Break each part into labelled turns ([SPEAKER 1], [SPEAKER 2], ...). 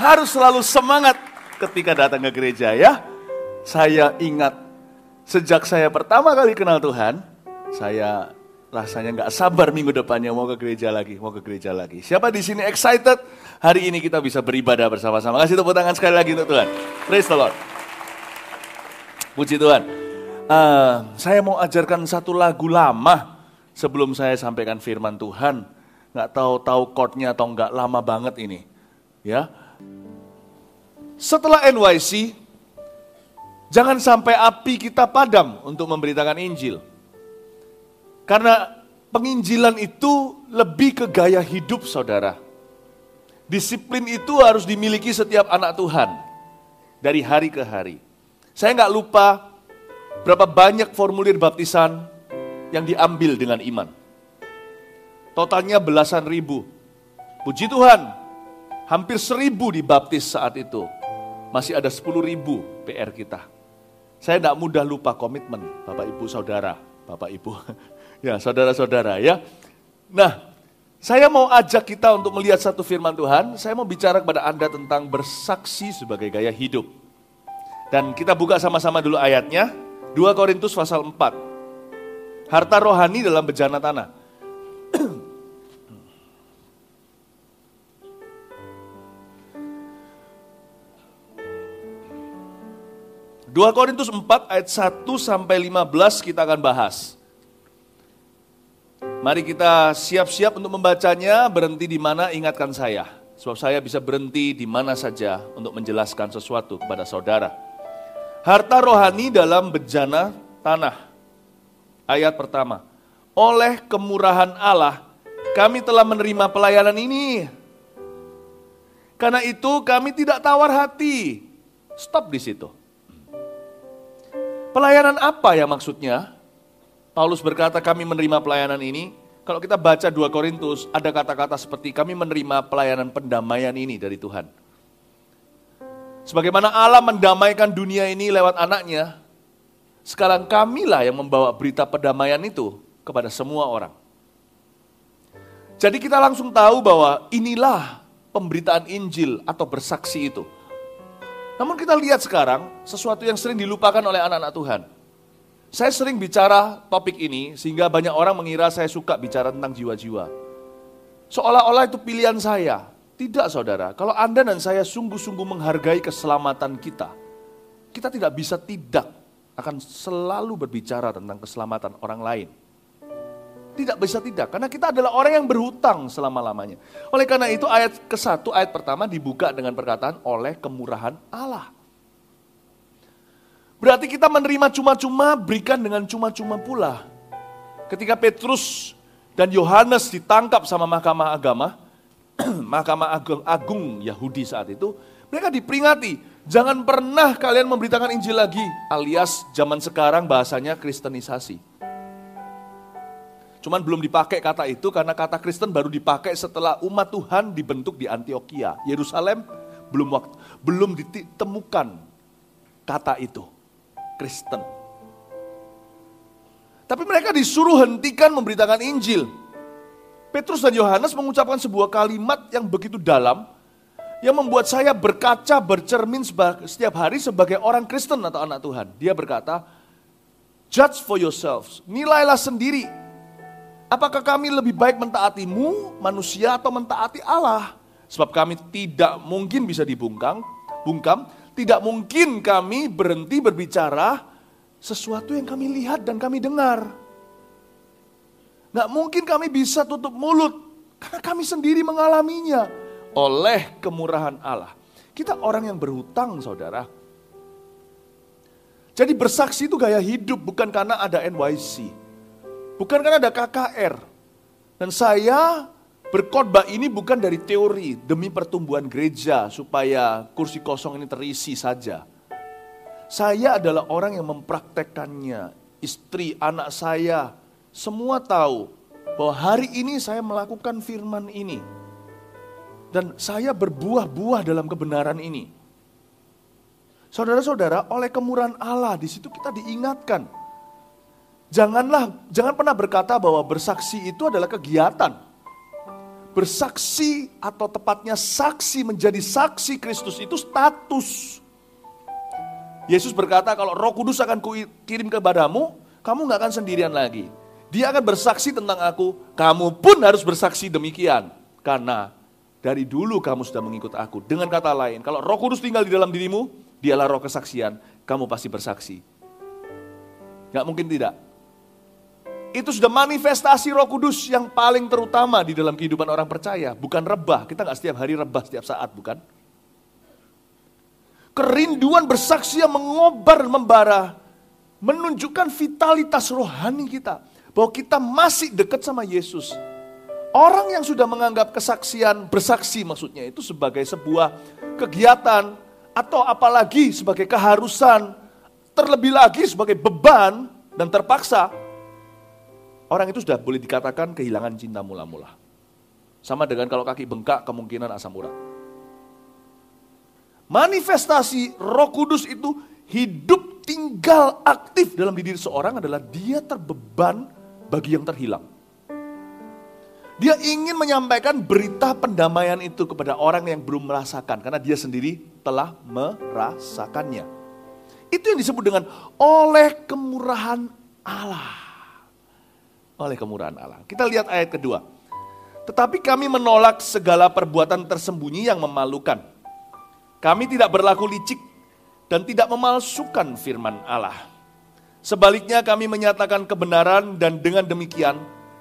[SPEAKER 1] harus selalu semangat ketika datang ke gereja ya. Saya ingat sejak saya pertama kali kenal Tuhan, saya rasanya nggak sabar minggu depannya mau ke gereja lagi, mau ke gereja lagi. Siapa di sini excited? Hari ini kita bisa beribadah bersama-sama. Kasih tepuk tangan sekali lagi untuk Tuhan. Praise the Lord. Puji Tuhan. Uh, saya mau ajarkan satu lagu lama sebelum saya sampaikan firman Tuhan. Nggak tahu tahu chordnya atau nggak lama banget ini. Ya, setelah NYC, jangan sampai api kita padam untuk memberitakan Injil. Karena penginjilan itu lebih ke gaya hidup saudara. Disiplin itu harus dimiliki setiap anak Tuhan. Dari hari ke hari. Saya nggak lupa berapa banyak formulir baptisan yang diambil dengan iman. Totalnya belasan ribu. Puji Tuhan, hampir seribu dibaptis saat itu masih ada 10 ribu PR kita. Saya tidak mudah lupa komitmen Bapak Ibu Saudara, Bapak Ibu, ya saudara-saudara ya. Nah, saya mau ajak kita untuk melihat satu firman Tuhan, saya mau bicara kepada Anda tentang bersaksi sebagai gaya hidup. Dan kita buka sama-sama dulu ayatnya, 2 Korintus pasal 4. Harta rohani dalam bejana tanah. 2 Korintus 4 ayat 1 sampai 15 kita akan bahas. Mari kita siap-siap untuk membacanya, berhenti di mana ingatkan saya. Sebab saya bisa berhenti di mana saja untuk menjelaskan sesuatu kepada saudara. Harta rohani dalam bejana tanah. Ayat pertama. Oleh kemurahan Allah, kami telah menerima pelayanan ini. Karena itu kami tidak tawar hati. Stop di situ. Pelayanan apa ya maksudnya? Paulus berkata kami menerima pelayanan ini. Kalau kita baca 2 Korintus, ada kata-kata seperti kami menerima pelayanan pendamaian ini dari Tuhan. Sebagaimana Allah mendamaikan dunia ini lewat anaknya, sekarang kamilah yang membawa berita pendamaian itu kepada semua orang. Jadi kita langsung tahu bahwa inilah pemberitaan Injil atau bersaksi itu. Namun kita lihat sekarang sesuatu yang sering dilupakan oleh anak-anak Tuhan. Saya sering bicara topik ini sehingga banyak orang mengira saya suka bicara tentang jiwa-jiwa. Seolah-olah itu pilihan saya. Tidak saudara, kalau Anda dan saya sungguh-sungguh menghargai keselamatan kita, kita tidak bisa tidak akan selalu berbicara tentang keselamatan orang lain. Tidak bisa tidak, karena kita adalah orang yang berhutang selama-lamanya. Oleh karena itu ayat ke satu ayat pertama dibuka dengan perkataan oleh kemurahan Allah. Berarti kita menerima cuma-cuma, berikan dengan cuma-cuma pula. Ketika Petrus dan Yohanes ditangkap sama mahkamah agama, mahkamah agung, agung Yahudi saat itu, mereka diperingati, jangan pernah kalian memberitakan Injil lagi, alias zaman sekarang bahasanya kristenisasi. Cuman belum dipakai kata itu karena kata Kristen baru dipakai setelah umat Tuhan dibentuk di Antioquia. Yerusalem belum waktu, belum ditemukan kata itu. Kristen. Tapi mereka disuruh hentikan memberitakan Injil. Petrus dan Yohanes mengucapkan sebuah kalimat yang begitu dalam yang membuat saya berkaca, bercermin setiap hari sebagai orang Kristen atau anak Tuhan. Dia berkata, judge for yourselves, nilailah sendiri Apakah kami lebih baik mentaatimu manusia atau mentaati Allah? Sebab kami tidak mungkin bisa dibungkam, bungkam, tidak mungkin kami berhenti berbicara sesuatu yang kami lihat dan kami dengar. Gak mungkin kami bisa tutup mulut, karena kami sendiri mengalaminya oleh kemurahan Allah. Kita orang yang berhutang saudara. Jadi bersaksi itu gaya hidup bukan karena ada NYC. Bukan karena ada KKR. Dan saya berkhotbah ini bukan dari teori demi pertumbuhan gereja supaya kursi kosong ini terisi saja. Saya adalah orang yang mempraktekkannya. Istri, anak saya, semua tahu bahwa hari ini saya melakukan firman ini. Dan saya berbuah-buah dalam kebenaran ini. Saudara-saudara, oleh kemurahan Allah di situ kita diingatkan Janganlah, jangan pernah berkata bahwa bersaksi itu adalah kegiatan. bersaksi atau tepatnya saksi menjadi saksi Kristus itu status. Yesus berkata kalau roh kudus akan kirim kepadamu, kamu nggak akan sendirian lagi. Dia akan bersaksi tentang aku, kamu pun harus bersaksi demikian. Karena dari dulu kamu sudah mengikut aku. Dengan kata lain, kalau roh kudus tinggal di dalam dirimu, dialah roh kesaksian, kamu pasti bersaksi. Gak mungkin tidak itu sudah manifestasi roh kudus yang paling terutama di dalam kehidupan orang percaya. Bukan rebah, kita nggak setiap hari rebah setiap saat, bukan? Kerinduan bersaksi yang mengobar membara, menunjukkan vitalitas rohani kita. Bahwa kita masih dekat sama Yesus. Orang yang sudah menganggap kesaksian, bersaksi maksudnya itu sebagai sebuah kegiatan atau apalagi sebagai keharusan, terlebih lagi sebagai beban dan terpaksa, Orang itu sudah boleh dikatakan kehilangan cinta mula-mula. Sama dengan kalau kaki bengkak kemungkinan asam urat. Manifestasi roh kudus itu hidup tinggal aktif dalam diri seorang adalah dia terbeban bagi yang terhilang. Dia ingin menyampaikan berita pendamaian itu kepada orang yang belum merasakan karena dia sendiri telah merasakannya. Itu yang disebut dengan oleh kemurahan Allah oleh kemurahan Allah. Kita lihat ayat kedua. Tetapi kami menolak segala perbuatan tersembunyi yang memalukan. Kami tidak berlaku licik dan tidak memalsukan firman Allah. Sebaliknya kami menyatakan kebenaran dan dengan demikian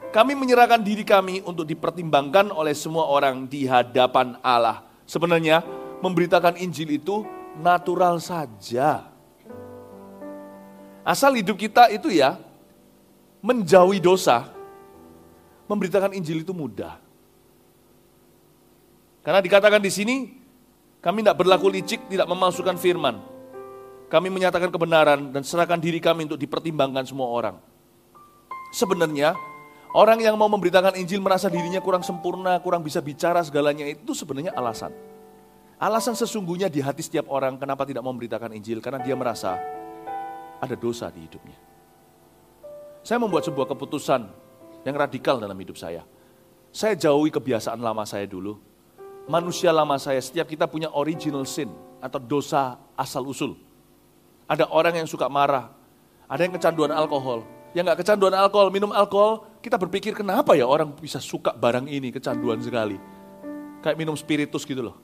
[SPEAKER 1] kami menyerahkan diri kami untuk dipertimbangkan oleh semua orang di hadapan Allah. Sebenarnya memberitakan Injil itu natural saja. Asal hidup kita itu ya menjauhi dosa, memberitakan Injil itu mudah. Karena dikatakan di sini, kami tidak berlaku licik, tidak memasukkan firman. Kami menyatakan kebenaran dan serahkan diri kami untuk dipertimbangkan semua orang. Sebenarnya, orang yang mau memberitakan Injil merasa dirinya kurang sempurna, kurang bisa bicara segalanya, itu sebenarnya alasan. Alasan sesungguhnya di hati setiap orang kenapa tidak memberitakan Injil, karena dia merasa ada dosa di hidupnya. Saya membuat sebuah keputusan yang radikal dalam hidup saya. Saya jauhi kebiasaan lama saya dulu. Manusia lama saya, setiap kita punya original sin atau dosa asal-usul. Ada orang yang suka marah, ada yang kecanduan alkohol. Yang nggak kecanduan alkohol, minum alkohol, kita berpikir kenapa ya orang bisa suka barang ini, kecanduan sekali. Kayak minum spiritus gitu loh.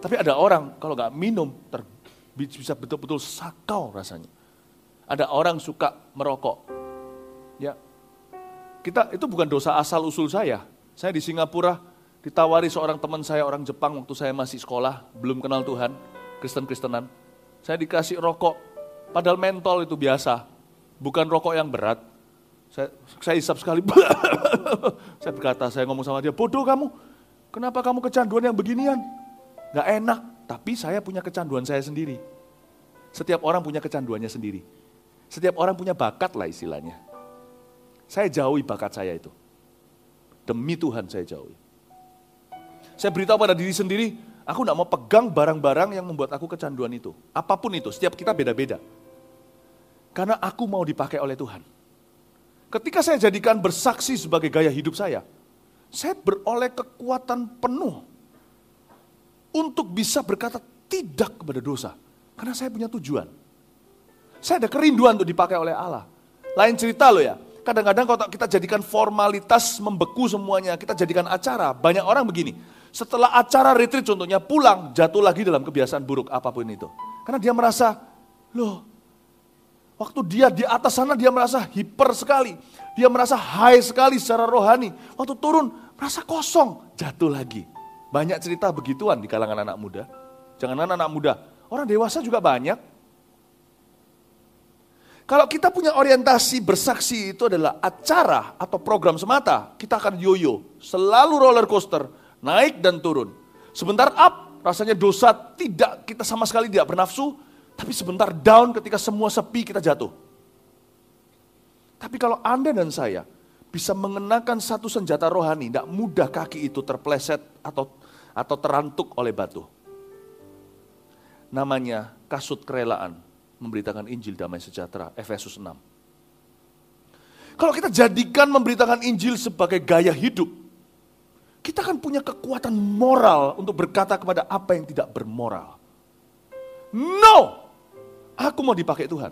[SPEAKER 1] Tapi ada orang kalau nggak minum, ter, bisa betul-betul sakau rasanya ada orang suka merokok. Ya. Kita itu bukan dosa asal usul saya. Saya di Singapura ditawari seorang teman saya orang Jepang waktu saya masih sekolah, belum kenal Tuhan, Kristen-Kristenan. Saya dikasih rokok, padahal mentol itu biasa, bukan rokok yang berat. Saya, saya isap sekali, saya berkata, saya ngomong sama dia, bodoh kamu, kenapa kamu kecanduan yang beginian? Gak enak, tapi saya punya kecanduan saya sendiri. Setiap orang punya kecanduannya sendiri. Setiap orang punya bakat lah istilahnya. Saya jauhi bakat saya itu. Demi Tuhan saya jauhi. Saya beritahu pada diri sendiri, aku tidak mau pegang barang-barang yang membuat aku kecanduan itu. Apa pun itu, setiap kita beda-beda. Karena aku mau dipakai oleh Tuhan. Ketika saya jadikan bersaksi sebagai gaya hidup saya, saya beroleh kekuatan penuh untuk bisa berkata tidak kepada dosa. Karena saya punya tujuan. Saya ada kerinduan untuk dipakai oleh Allah. Lain cerita loh ya. Kadang-kadang kalau kita jadikan formalitas membeku semuanya, kita jadikan acara. Banyak orang begini, setelah acara retreat contohnya pulang, jatuh lagi dalam kebiasaan buruk apa pun itu. Karena dia merasa, loh, waktu dia di atas sana dia merasa hiper sekali. Dia merasa high sekali secara rohani. Waktu turun, merasa kosong, jatuh lagi. Banyak cerita begituan di kalangan anak muda. Jangan anak, muda, orang dewasa juga banyak. Kalau kita punya orientasi bersaksi itu adalah acara atau program semata, kita akan yoyo, selalu roller coaster, naik dan turun. Sebentar up, rasanya dosa tidak kita sama sekali tidak bernafsu, tapi sebentar down ketika semua sepi kita jatuh. Tapi kalau Anda dan saya bisa mengenakan satu senjata rohani, tidak mudah kaki itu terpleset atau atau terantuk oleh batu. Namanya kasut kerelaan memberitakan Injil damai sejahtera, Efesus 6. Kalau kita jadikan memberitakan Injil sebagai gaya hidup, Kita kan punya kekuatan moral untuk berkata kepada apa yang tidak bermoral. No! Aku mau dipakai Tuhan.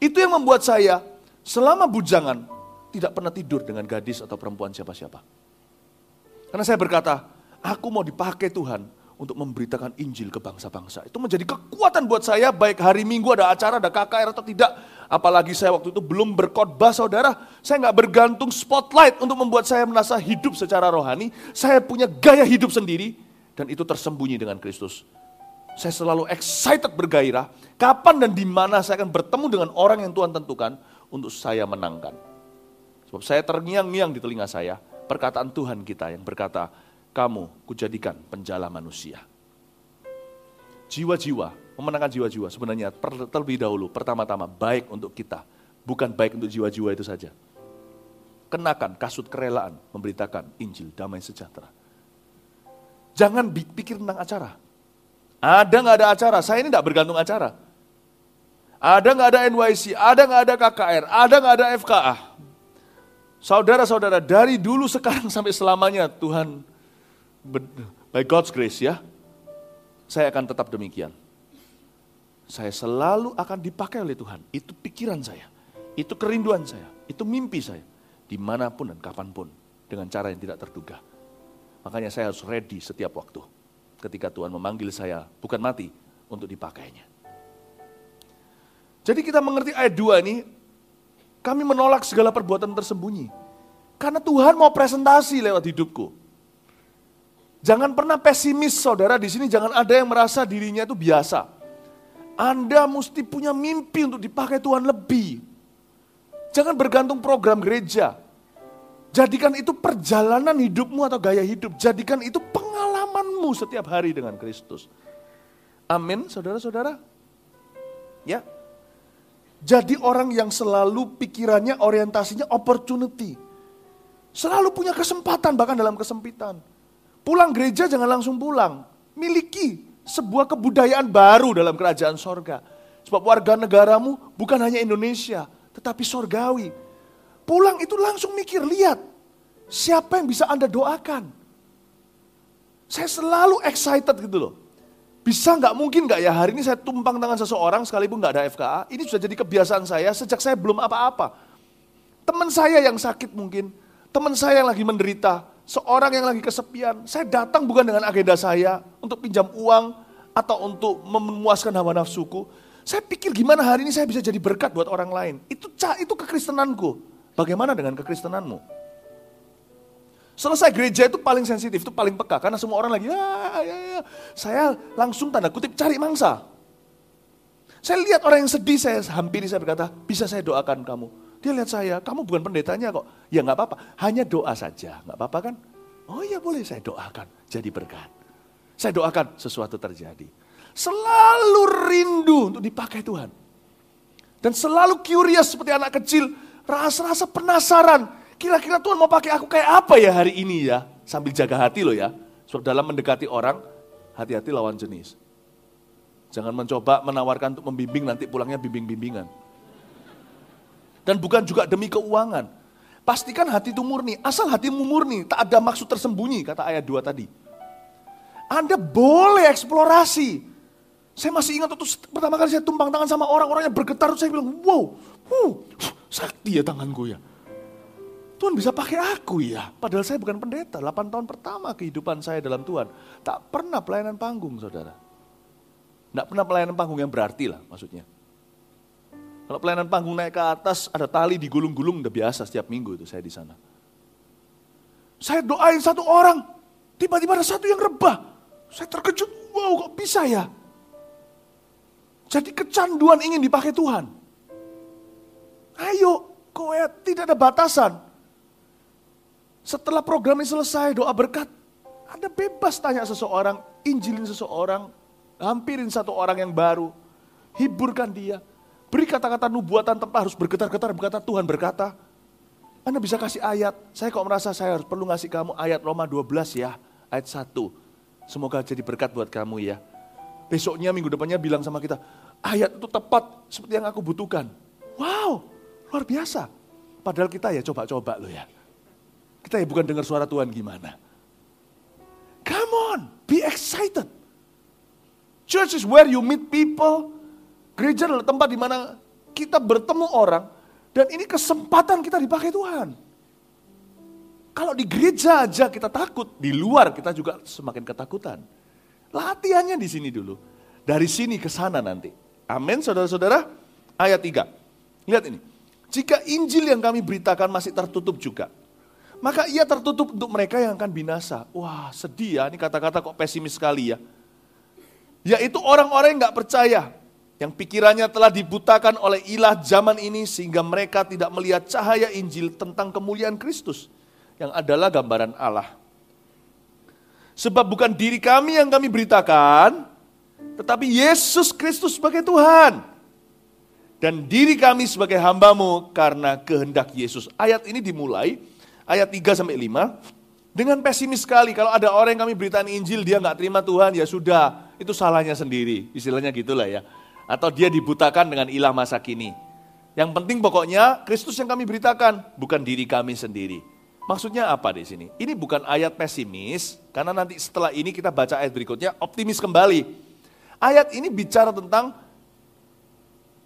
[SPEAKER 1] Itu yang membuat saya selama bujangan tidak pernah tidur dengan gadis atau perempuan siapa-siapa. Karena saya berkata, aku mau dipakai Tuhan untuk memberitakan Injil ke bangsa-bangsa. Itu menjadi kekuatan buat saya, baik hari Minggu ada acara, ada KKR atau tidak. Apalagi saya waktu itu belum berkhotbah saudara, saya nggak bergantung spotlight untuk membuat saya merasa hidup secara rohani. Saya punya gaya hidup sendiri, dan itu tersembunyi dengan Kristus. Saya selalu excited bergairah, kapan dan di mana saya akan bertemu dengan orang yang Tuhan tentukan untuk saya menangkan. Sebab saya terngiang-ngiang di telinga saya, perkataan Tuhan kita yang berkata, kamu kujadikan penjala manusia. Jiwa-jiwa, memenangkan jiwa-jiwa sebenarnya terlebih dahulu, pertama-tama baik untuk kita, bukan baik untuk jiwa-jiwa itu saja. Kenakan kasut kerelaan memberitakan Injil damai sejahtera. Jangan pikir tentang acara, ada nggak ada acara? Saya ini nggak bergantung acara. Ada nggak ada NYC? Ada nggak ada KKR? Ada nggak ada FKA? Saudara-saudara, dari dulu sekarang sampai selamanya Tuhan, by God's grace ya, saya akan tetap demikian. Saya selalu akan dipakai oleh Tuhan. Itu pikiran saya, itu kerinduan saya, itu mimpi saya. Di mana pun dan kapan pun, dengan cara yang tidak terduga. Makanya saya harus ready setiap waktu ketika Tuhan memanggil saya, bukan mati, untuk dipakainya. Jadi kita mengerti ayat 2 ini, kami menolak segala perbuatan tersembunyi. Karena Tuhan mau presentasi lewat hidupku. Jangan pernah pesimis saudara di sini, jangan ada yang merasa dirinya itu biasa. Anda mesti punya mimpi untuk dipakai Tuhan lebih. Jangan bergantung program gereja. Jadikan itu perjalanan hidupmu atau gaya hidup. Jadikan itu pengalamanmu setiap hari dengan Kristus. Amin, saudara-saudara. Ya. Jadi orang yang selalu pikirannya, orientasinya opportunity. Selalu punya kesempatan, bahkan dalam kesempitan. Pulang gereja jangan langsung pulang. Miliki sebuah kebudayaan baru dalam kerajaan sorga. Sebab warga negaramu bukan hanya Indonesia, tetapi sorgawi. Pulang itu langsung mikir, lihat. Siapa yang bisa Anda doakan? Saya selalu excited gitu loh. Bisa nggak mungkin nggak ya hari ini saya tumpang tangan seseorang sekalipun nggak ada FKA. Ini sudah jadi kebiasaan saya sejak saya belum apa-apa. Teman saya yang sakit mungkin, teman saya yang lagi menderita, seorang yang lagi kesepian. Saya datang bukan dengan agenda saya untuk pinjam uang atau untuk memuaskan hawa nafsuku. Saya pikir gimana hari ini saya bisa jadi berkat buat orang lain. Itu itu kekristenanku. Bagaimana dengan kekristenanmu? Selesai gereja itu paling sensitif, itu paling peka. Karena semua orang lagi, ya, ya, ya. Saya langsung tanda kutip cari mangsa. Saya lihat orang yang sedih, saya hampiri, saya berkata, bisa saya doakan kamu. Dia lihat saya, kamu bukan pendetanya kok. Ya nggak apa-apa, hanya doa saja. nggak apa-apa kan? Oh iya boleh saya doakan, jadi berkat. Saya doakan sesuatu terjadi. Selalu rindu untuk dipakai Tuhan. Dan selalu curious seperti anak kecil, rasa-rasa penasaran kira-kira Tuhan mau pakai aku kayak apa ya hari ini ya? Sambil jaga hati loh ya. Sebab dalam mendekati orang, hati-hati lawan jenis. Jangan mencoba menawarkan untuk membimbing, nanti pulangnya bimbing-bimbingan. Dan bukan juga demi keuangan. Pastikan hati itu murni. Asal hatimu murni, tak ada maksud tersembunyi, kata ayat 2 tadi. Anda boleh eksplorasi. Saya masih ingat waktu pertama kali saya tumpang tangan sama orang-orang yang bergetar, saya bilang, wow, huh, sakti ya tanganku ya. Tuhan bisa pakai aku ya. Padahal saya bukan pendeta. 8 tahun pertama kehidupan saya dalam Tuhan. Tak pernah pelayanan panggung saudara. Tidak pernah pelayanan panggung yang berarti lah maksudnya. Kalau pelayanan panggung naik ke atas, ada tali digulung-gulung, udah biasa setiap minggu itu saya di sana. Saya doain satu orang, tiba-tiba ada satu yang rebah. Saya terkejut, wow kok bisa ya? Jadi kecanduan ingin dipakai Tuhan. Ayo, kowe tidak ada batasan. Setelah program ini selesai, doa berkat, Anda bebas tanya seseorang, injilin seseorang, hampirin satu orang yang baru, hiburkan dia, beri kata-kata nubuatan tanpa harus bergetar-getar berkata Tuhan berkata. Anda bisa kasih ayat, saya kok merasa saya harus perlu ngasih kamu ayat Roma 12 ya, ayat 1. Semoga jadi berkat buat kamu ya. Besoknya minggu depannya bilang sama kita, ayat itu tepat seperti yang aku butuhkan. Wow, luar biasa. Padahal kita ya coba-coba loh ya. Kita ya bukan dengar suara Tuhan gimana. Come on, be excited. Church is where you meet people. Gereja adalah tempat di mana kita bertemu orang dan ini kesempatan kita dipakai Tuhan. Kalau di gereja aja kita takut, di luar kita juga semakin ketakutan. Latihannya di sini dulu. Dari sini ke sana nanti. Amin, saudara-saudara. Ayat 3. Lihat ini. Jika Injil yang kami beritakan masih tertutup juga, maka ia tertutup untuk mereka yang akan binasa. Wah, sedih ya. Ini kata-kata kok pesimis sekali ya. Yaitu orang-orang yang nggak percaya, yang pikirannya telah dibutakan oleh ilah zaman ini sehingga mereka tidak melihat cahaya Injil tentang kemuliaan Kristus yang adalah gambaran Allah. Sebab bukan diri kami yang kami beritakan, tetapi Yesus Kristus sebagai Tuhan. Dan diri kami sebagai hambamu karena kehendak Yesus. Ayat ini dimulai, ayat 3 sampai 5, dengan pesimis sekali. Kalau ada orang yang kami beritain Injil, dia nggak terima Tuhan, ya sudah, itu salahnya sendiri. Istilahnya gitulah ya. Atau dia dibutakan dengan ilah masa kini. Yang penting pokoknya Kristus yang kami beritakan, bukan diri kami sendiri. Maksudnya apa di sini? Ini bukan ayat pesimis, karena nanti setelah ini kita baca ayat berikutnya optimis kembali. Ayat ini bicara tentang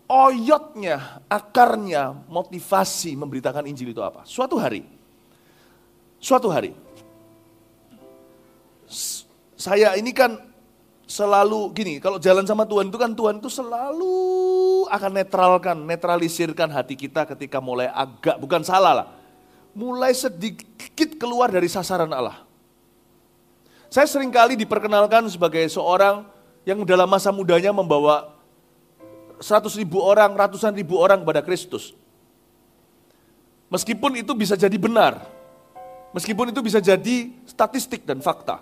[SPEAKER 1] oyotnya, akarnya, motivasi memberitakan Injil itu apa? Suatu hari, suatu hari, saya ini kan selalu gini, kalau jalan sama Tuhan itu kan Tuhan itu selalu akan netralkan, netralisirkan hati kita ketika mulai agak, bukan salah lah, mulai sedikit keluar dari sasaran Allah. Saya sering kali diperkenalkan sebagai seorang yang dalam masa mudanya membawa seratus ribu orang, ratusan ribu orang kepada Kristus. Meskipun itu bisa jadi benar, meskipun itu bisa jadi statistik dan fakta.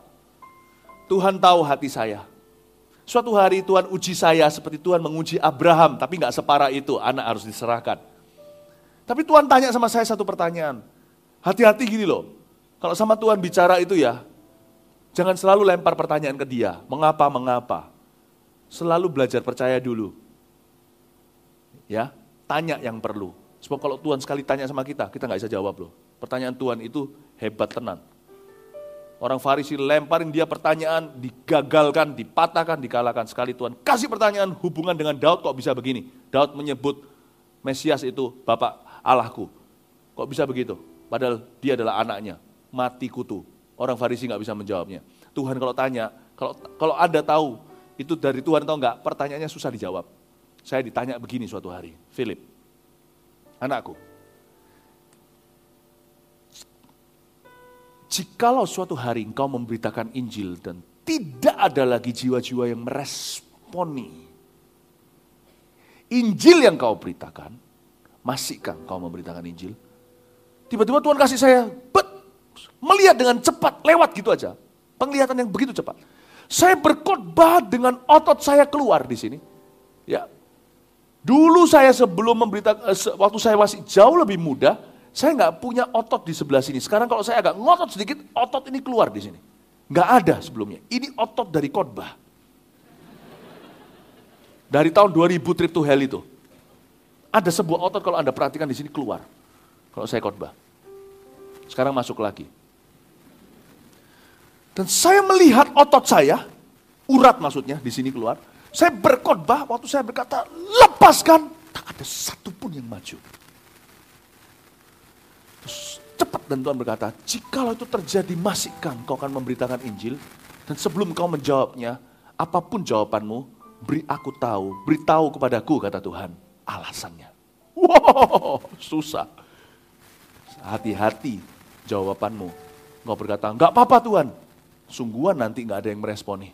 [SPEAKER 1] Tuhan tahu hati saya. Suatu hari Tuhan uji saya seperti Tuhan menguji Abraham, tapi nggak separah itu, anak harus diserahkan. Tapi Tuhan tanya sama saya satu pertanyaan, Hati-hati gini loh, kalau sama Tuhan bicara itu ya, jangan selalu lempar pertanyaan ke dia, mengapa, mengapa. Selalu belajar percaya dulu. Ya, tanya yang perlu. Sebab kalau Tuhan sekali tanya sama kita, kita nggak bisa jawab loh. Pertanyaan Tuhan itu hebat tenan. Orang Farisi lemparin dia pertanyaan, digagalkan, dipatahkan, dikalahkan. Sekali Tuhan kasih pertanyaan hubungan dengan Daud kok bisa begini. Daud menyebut Mesias itu Bapak Allahku. Kok bisa begitu? Padahal dia adalah anaknya, mati kutu. Orang Farisi nggak bisa menjawabnya. Tuhan kalau tanya, kalau kalau Anda tahu itu dari Tuhan atau enggak, pertanyaannya susah dijawab. Saya ditanya begini suatu hari, Philip, anakku, jikalau suatu hari engkau memberitakan Injil dan tidak ada lagi jiwa-jiwa yang meresponi Injil yang kau beritakan, masihkah kau memberitakan Injil? Tiba-tiba Tuhan kasih saya, bet, melihat dengan cepat, lewat gitu aja. Penglihatan yang begitu cepat. Saya berkhotbah dengan otot saya keluar di sini. Ya. Dulu saya sebelum memberitakan, eh, waktu saya masih jauh lebih muda, saya nggak punya otot di sebelah sini. Sekarang kalau saya agak ngotot sedikit, otot ini keluar di sini. Nggak ada sebelumnya. Ini otot dari khotbah. Dari tahun 2000 trip to hell itu. Ada sebuah otot kalau Anda perhatikan di sini keluar kalau saya khotbah. Sekarang masuk lagi. Dan saya melihat otot saya, urat maksudnya di sini keluar. Saya berkhotbah waktu saya berkata, lepaskan. Tak ada satupun yang maju. Cepat dan Tuhan berkata, jikalau itu terjadi masihkan kau akan memberitakan Injil. Dan sebelum kau menjawabnya, apa pun jawabanmu, beri aku tahu, beritahu kepadaku kata Tuhan alasannya. Wow, susah. Hati-hati jawabanmu. Engkau berkata, enggak apa-apa Tuhan. Sungguhan nanti enggak ada yang meresponi.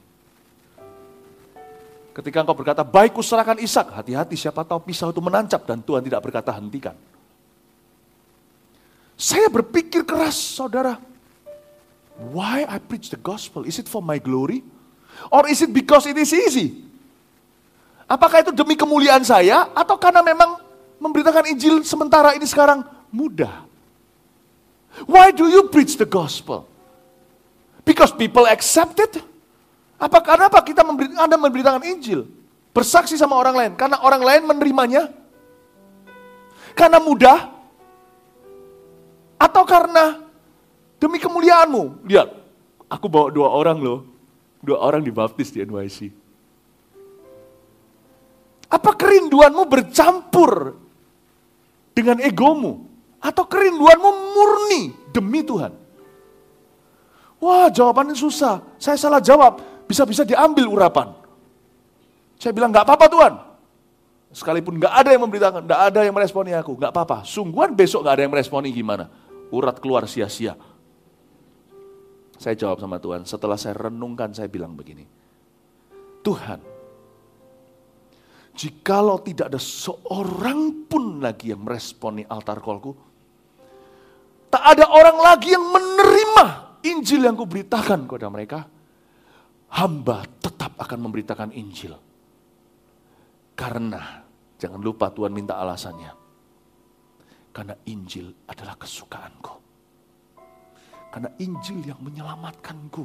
[SPEAKER 1] Ketika engkau berkata, baik kuserahkan Ishak, hati-hati siapa tahu pisau itu menancap dan Tuhan tidak berkata hentikan. Saya berpikir keras, saudara. Why I preach the gospel? Is it for my glory? Or is it because it is easy? Apakah itu demi kemuliaan saya atau karena memang memberitakan Injil sementara ini sekarang mudah? Why do you preach the gospel? Because people accept it. Apa karena apa kita memberi, Anda memberitakan Injil? Bersaksi sama orang lain. Karena orang lain menerimanya? Karena mudah? Atau karena Demi kemuliaanmu. Lihat, aku bawa dua orang loh. Dua orang dibaptis di NYC. Apa kerinduanmu bercampur dengan egomu? Atau kerinduanmu murni demi Tuhan? Wah jawabannya susah, saya salah jawab, bisa-bisa diambil urapan. Saya bilang nggak apa-apa Tuhan, Sekalipun nggak ada yang memberitakan, nggak ada yang meresponi aku, nggak apa-apa. Sungguhan besok nggak ada yang meresponi gimana? Urat keluar sia-sia. Saya jawab sama Tuhan, setelah saya renungkan saya bilang begini. Tuhan, jikalau tidak ada seorang pun lagi yang meresponi altar kolku, tak ada orang lagi yang menerima Injil yang kuberitakan kepada mereka, hamba tetap akan memberitakan Injil karena, jangan lupa Tuhan minta alasannya. Karena Injil adalah kesukaanku. Karena Injil yang menyelamatkanku.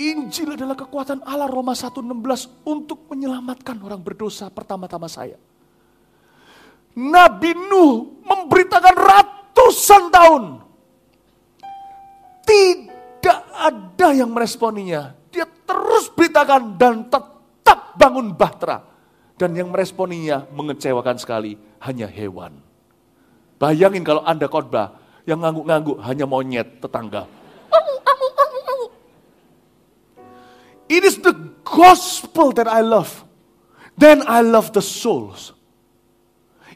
[SPEAKER 1] Injil adalah kekuatan Allah Roma 1.16 untuk menyelamatkan orang berdosa pertama-tama saya. Nabi Nuh memberitakan ratusan tahun. Tidak ada yang meresponinya. Dia terus beritakan dan tetap bangun bahtera. Dan yang meresponinya mengecewakan sekali, hanya hewan. Bayangin kalau Anda khotbah, yang ngangguk-ngangguk hanya monyet tetangga. It is the gospel that I love. Then I love the souls.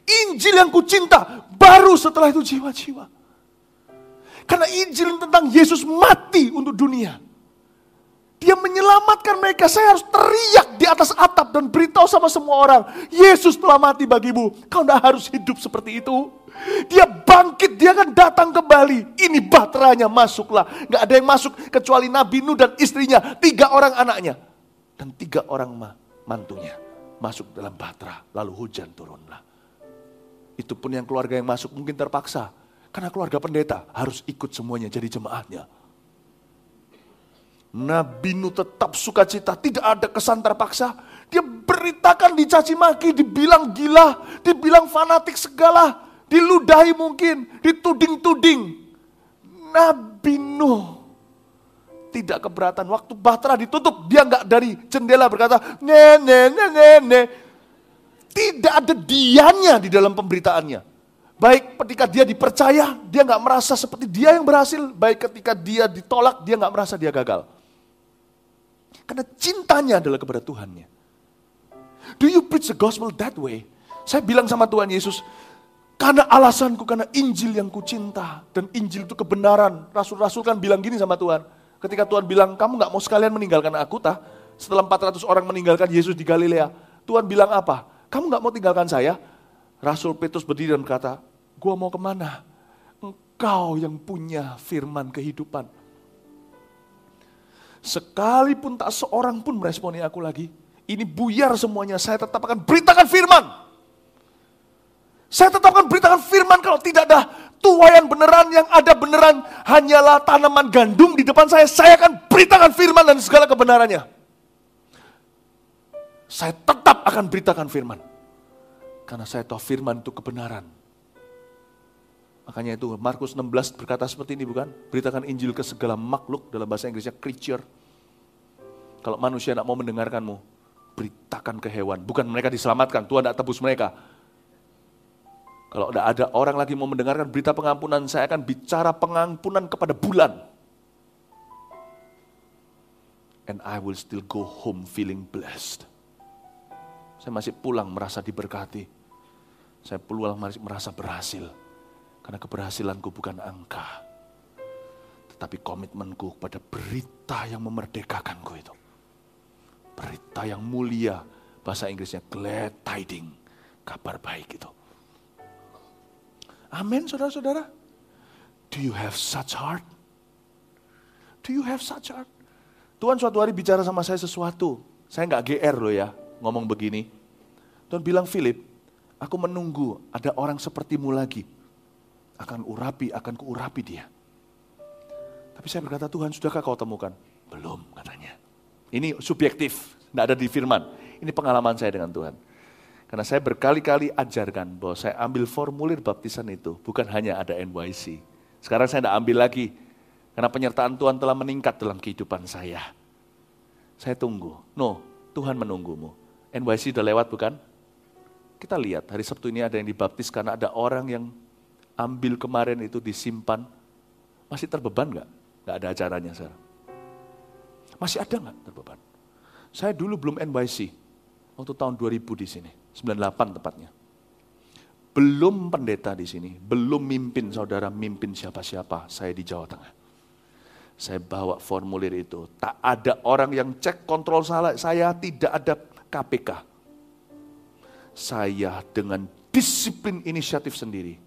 [SPEAKER 1] Injil yang kucinta, baru setelah itu jiwa-jiwa. Karena Injil tentang Yesus mati untuk dunia. Dia menyelamatkan mereka. Saya harus teriak di atas atap dan beritahu sama semua orang. Yesus telah mati bagimu. Kau tidak harus hidup seperti itu. Dia bangkit, dia akan datang kembali. Ini baterainya masuklah. Gak ada yang masuk kecuali Nabi Nuh dan istrinya. Tiga orang anaknya. Dan tiga orang mantunya. Masuk dalam bahtera. Lalu hujan turunlah. Itu pun yang keluarga yang masuk mungkin terpaksa. Karena keluarga pendeta harus ikut semuanya jadi jemaatnya. Nabi Nuh tetap sukacita, tidak ada kesan terpaksa. Dia beritakan dicaci maki, dibilang gila, dibilang fanatik segala, diludahi mungkin, dituding-tuding. Nabi Nuh tidak keberatan. Waktu bahtera ditutup, dia nggak dari jendela berkata, ne, ne, ne, ne, ne. Tidak ada dianya di dalam pemberitaannya. Baik ketika dia dipercaya, dia nggak merasa seperti dia yang berhasil. Baik ketika dia ditolak, dia nggak merasa dia gagal. Karena cintanya adalah kepada Tuhannya. Do you preach the gospel that way? Saya bilang sama Tuhan Yesus, karena alasanku, karena Injil yang kucinta. Dan Injil itu kebenaran. Rasul-rasul kan bilang gini sama Tuhan. Ketika Tuhan bilang, kamu gak mau sekalian meninggalkan aku tah? Setelah 400 orang meninggalkan Yesus di Galilea. Tuhan bilang apa? Kamu gak mau tinggalkan saya? Rasul Petrus berdiri dan berkata, gua mau ke mana? Engkau yang punya firman kehidupan. Sekalipun tak seorang pun meresponi aku lagi, ini buyar semuanya, saya tetap akan beritakan firman. Saya tetap akan beritakan firman kalau tidak ada tuayan beneran yang ada beneran hanyalah tanaman gandum di depan saya. Saya akan beritakan firman dan segala kebenarannya. Saya tetap akan beritakan firman. Karena saya tahu firman itu kebenaran. Makanya itu Markus 16 berkata seperti ini bukan? Beritakan Injil ke segala makhluk dalam bahasa Inggrisnya creature. Kalau manusia tidak mau mendengarkanmu, beritakan ke hewan. Bukan mereka diselamatkan, Tuhan tidak tebus mereka. Kalau tidak ada orang lagi mau mendengarkan berita pengampunan, saya akan bicara pengampunan kepada bulan. And I will still go home feeling blessed. Saya masih pulang merasa diberkati. Saya pulang merasa berhasil karena keberhasilanku bukan angka. Tetapi komitmenku kepada berita yang memerdekakanku itu. Berita yang mulia, bahasa Inggrisnya glad tiding, kabar baik itu. Amin saudara-saudara. Do you have such heart? Do you have such heart? Tuhan suatu hari bicara sama saya sesuatu. Saya nggak GR loh ya, ngomong begini. Tuhan bilang, Philip, aku menunggu ada orang sepertimu lagi akan urapi, akan kuurapi dia. Tapi saya berkata, Tuhan sudahkah kau temukan? Belum katanya. Ini subjektif, tidak ada di firman. Ini pengalaman saya dengan Tuhan. Karena saya berkali-kali ajarkan bahwa saya ambil formulir baptisan itu bukan hanya ada NYC. Sekarang saya tidak ambil lagi. Karena penyertaan Tuhan telah meningkat dalam kehidupan saya. Saya tunggu. No, Tuhan menunggumu. NYC sudah lewat bukan? Kita lihat, hari Sabtu ini ada yang dibaptis karena ada orang yang ambil kemarin itu disimpan. Masih terbeban nggak? Nggak ada acaranya sekarang. Masih ada nggak terbeban? Saya dulu belum NYC, waktu tahun 2000 di sini, 98 tepatnya. Belum pendeta di sini, belum mimpin saudara, mimpin siapa-siapa, saya di Jawa Tengah. Saya bawa formulir itu, tak ada orang yang cek kontrol salah, saya tidak ada KPK. Saya dengan disiplin inisiatif sendiri,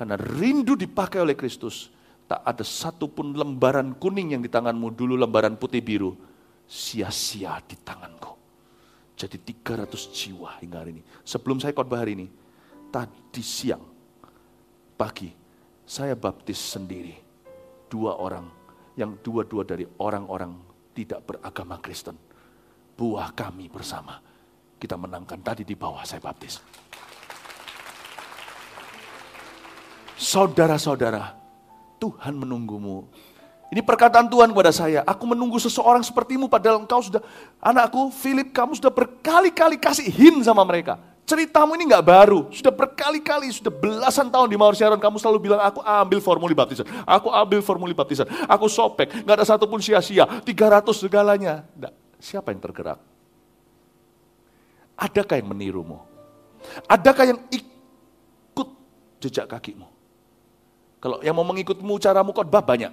[SPEAKER 1] karena rindu dipakai oleh Kristus, tak ada satupun lembaran kuning yang di tanganmu dulu lembaran putih biru sia-sia di tanganku. Jadi 300 jiwa hingga hari ini. Sebelum saya khotbah hari ini, tadi siang, pagi, saya baptis sendiri. Dua orang, yang dua-dua dari orang-orang tidak beragama Kristen. Buah kami bersama. Kita menangkan tadi di bawah saya baptis. Saudara-saudara, Tuhan menunggumu. Ini perkataan Tuhan kepada saya, aku menunggu seseorang sepertimu padahal engkau sudah, anakku Philip kamu sudah berkali-kali kasih hin sama mereka. Ceritamu ini nggak baru, sudah berkali-kali, sudah belasan tahun di Mawar Sharon kamu selalu bilang aku ambil formulir baptisan, aku ambil formulir baptisan, aku sopek, nggak ada satupun sia-sia, 300 segalanya. Nggak. Siapa yang tergerak? Adakah yang menirumu? Adakah yang ikut jejak kakimu? Kalau yang mau mengikutmu caramu khotbah banyak.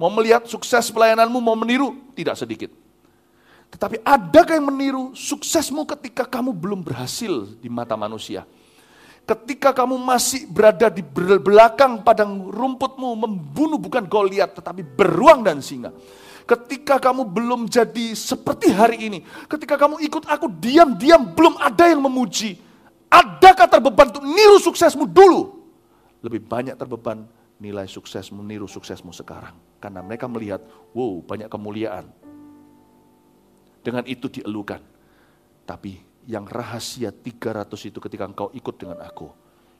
[SPEAKER 1] Mau melihat sukses pelayananmu, mau meniru, tidak sedikit. Tetapi adakah yang meniru suksesmu ketika kamu belum berhasil di mata manusia? Ketika kamu masih berada di belakang padang rumputmu, membunuh bukan Goliat, tetapi beruang dan singa. Ketika kamu belum jadi seperti hari ini, ketika kamu ikut aku diam-diam belum ada yang memuji. Adakah terbeban untuk niru suksesmu dulu? Lebih banyak terbeban nilai suksesmu, niru suksesmu sekarang. Karena mereka melihat, wow banyak kemuliaan. Dengan itu dielukan. Tapi yang rahasia 300 itu ketika engkau ikut dengan aku,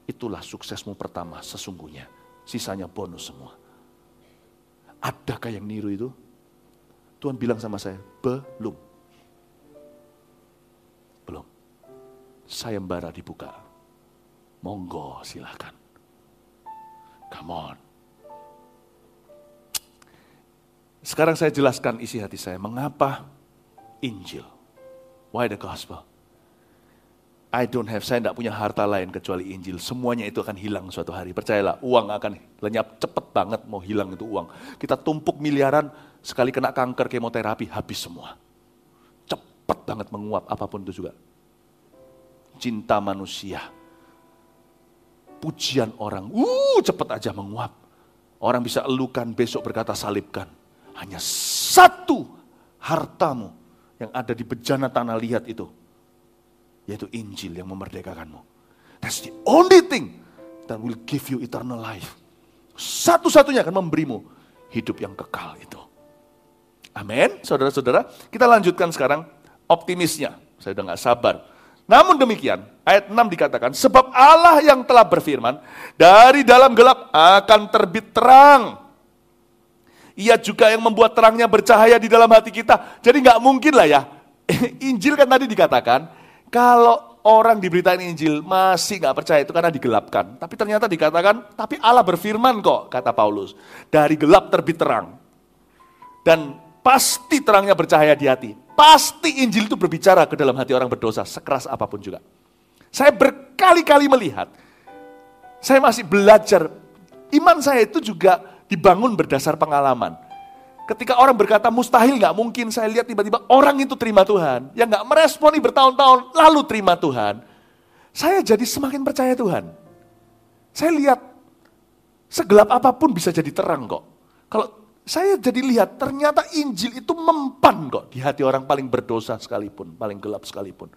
[SPEAKER 1] itulah suksesmu pertama sesungguhnya. Sisanya bonus semua. Adakah yang niru itu? Tuhan bilang sama saya, belum. Belum. Sayembara dibuka. Monggo silahkan. Come on. Sekarang saya jelaskan isi hati saya. Mengapa Injil? Why the gospel? I don't have, saya tidak punya harta lain kecuali Injil. Semuanya itu akan hilang suatu hari. Percayalah, uang akan lenyap cepet banget mau hilang itu uang. Kita tumpuk miliaran, sekali kena kanker, kemoterapi, habis semua. Cepet banget menguap, apa pun itu juga. Cinta manusia pujian orang, uh cepet aja menguap. Orang bisa elukan, besok berkata salibkan. Hanya satu hartamu yang ada di bejana tanah liat itu. Yaitu Injil yang memerdekakanmu. That's the only thing that will give you eternal life. Satu-satunya akan memberimu hidup yang kekal itu. Amin, saudara-saudara. Kita lanjutkan sekarang optimisnya. Saya udah gak sabar namun demikian, ayat 6 dikatakan, sebab Allah yang telah berfirman, dari dalam gelap akan terbit terang. Ia juga yang membuat terangnya bercahaya di dalam hati kita. Jadi nggak mungkin lah ya. Injil kan tadi dikatakan, kalau orang diberitain Injil masih nggak percaya itu karena digelapkan. Tapi ternyata dikatakan, tapi Allah berfirman kok, kata Paulus. Dari gelap terbit terang. Dan pasti terangnya bercahaya di hati. Pasti Injil itu berbicara ke dalam hati orang berdosa, sekeras apa pun juga. Saya berkali-kali melihat, saya masih belajar, iman saya itu juga dibangun berdasar pengalaman. Ketika orang berkata mustahil nggak mungkin, saya lihat tiba-tiba orang itu terima Tuhan, yang nggak meresponi bertahun-tahun, lalu terima Tuhan. Saya jadi semakin percaya Tuhan. Saya lihat segelap apa pun bisa jadi terang kok. Kalau saya jadi lihat ternyata Injil itu mempan kok di hati orang paling berdosa sekalipun, paling gelap sekalipun.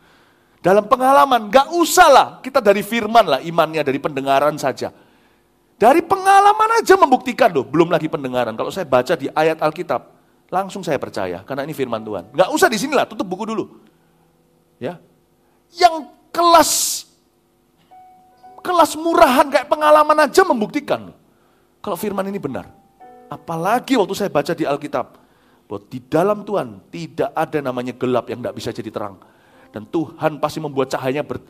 [SPEAKER 1] Dalam pengalaman, gak usah lah kita dari firman lah imannya, dari pendengaran saja. Dari pengalaman aja membuktikan loh, belum lagi pendengaran. Kalau saya baca di ayat Alkitab, langsung saya percaya, karena ini firman Tuhan. Gak usah di sini lah, tutup buku dulu. Ya, Yang kelas kelas murahan kayak pengalaman aja membuktikan. kalau firman ini benar. Apalagi waktu saya baca di Alkitab, bahwa di dalam Tuhan tidak ada namanya gelap yang tidak bisa jadi terang. Dan Tuhan pasti membuat cahayanya ber,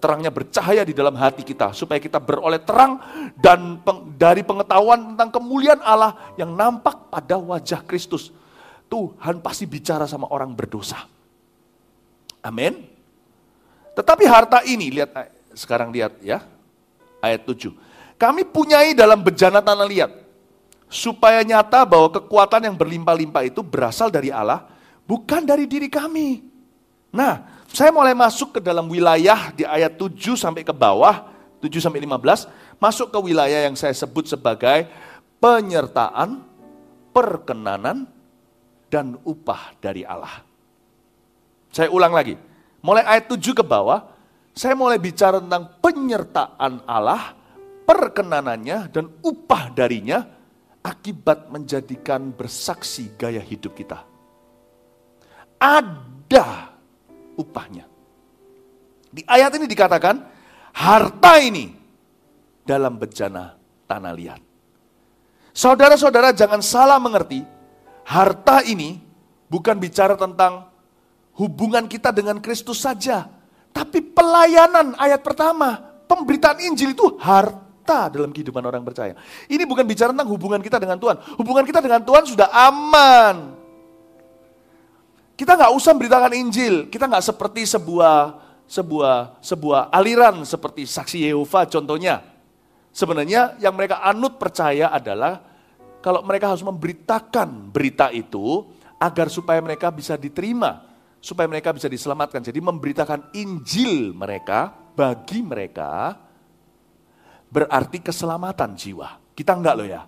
[SPEAKER 1] terangnya bercahaya di dalam hati kita supaya kita beroleh terang dan peng, dari pengetahuan tentang kemuliaan Allah yang nampak pada wajah Kristus. Tuhan pasti bicara sama orang berdosa. Amin. Tetapi harta ini lihat sekarang lihat ya ayat 7. Kami punyai dalam bejana tanah liat supaya nyata bahwa kekuatan yang berlimpah-limpah itu berasal dari Allah bukan dari diri kami. Nah, saya mulai masuk ke dalam wilayah di ayat 7 sampai ke bawah, 7 sampai 15, masuk ke wilayah yang saya sebut sebagai penyertaan, perkenanan, dan upah dari Allah. Saya ulang lagi, mulai ayat 7 ke bawah, saya mulai bicara tentang penyertaan Allah, perkenanannya, dan upah darinya akibat menjadikan bersaksi gaya hidup kita. Ada upahnya. Di ayat ini dikatakan, harta ini dalam bejana tanah liat. Saudara-saudara jangan salah mengerti, harta ini bukan bicara tentang hubungan kita dengan Kristus saja. Tapi pelayanan ayat pertama, pemberitaan Injil itu harta dalam kehidupan orang percaya. Ini bukan bicara tentang hubungan kita dengan Tuhan. Hubungan kita dengan Tuhan sudah aman. Kita nggak usah memberitakan Injil. Kita nggak seperti sebuah sebuah sebuah aliran seperti saksi Yehova contohnya. Sebenarnya yang mereka anut percaya adalah kalau mereka harus memberitakan berita itu agar supaya mereka bisa diterima, supaya mereka bisa diselamatkan. Jadi memberitakan Injil mereka bagi mereka berarti keselamatan jiwa. Kita enggak loh ya.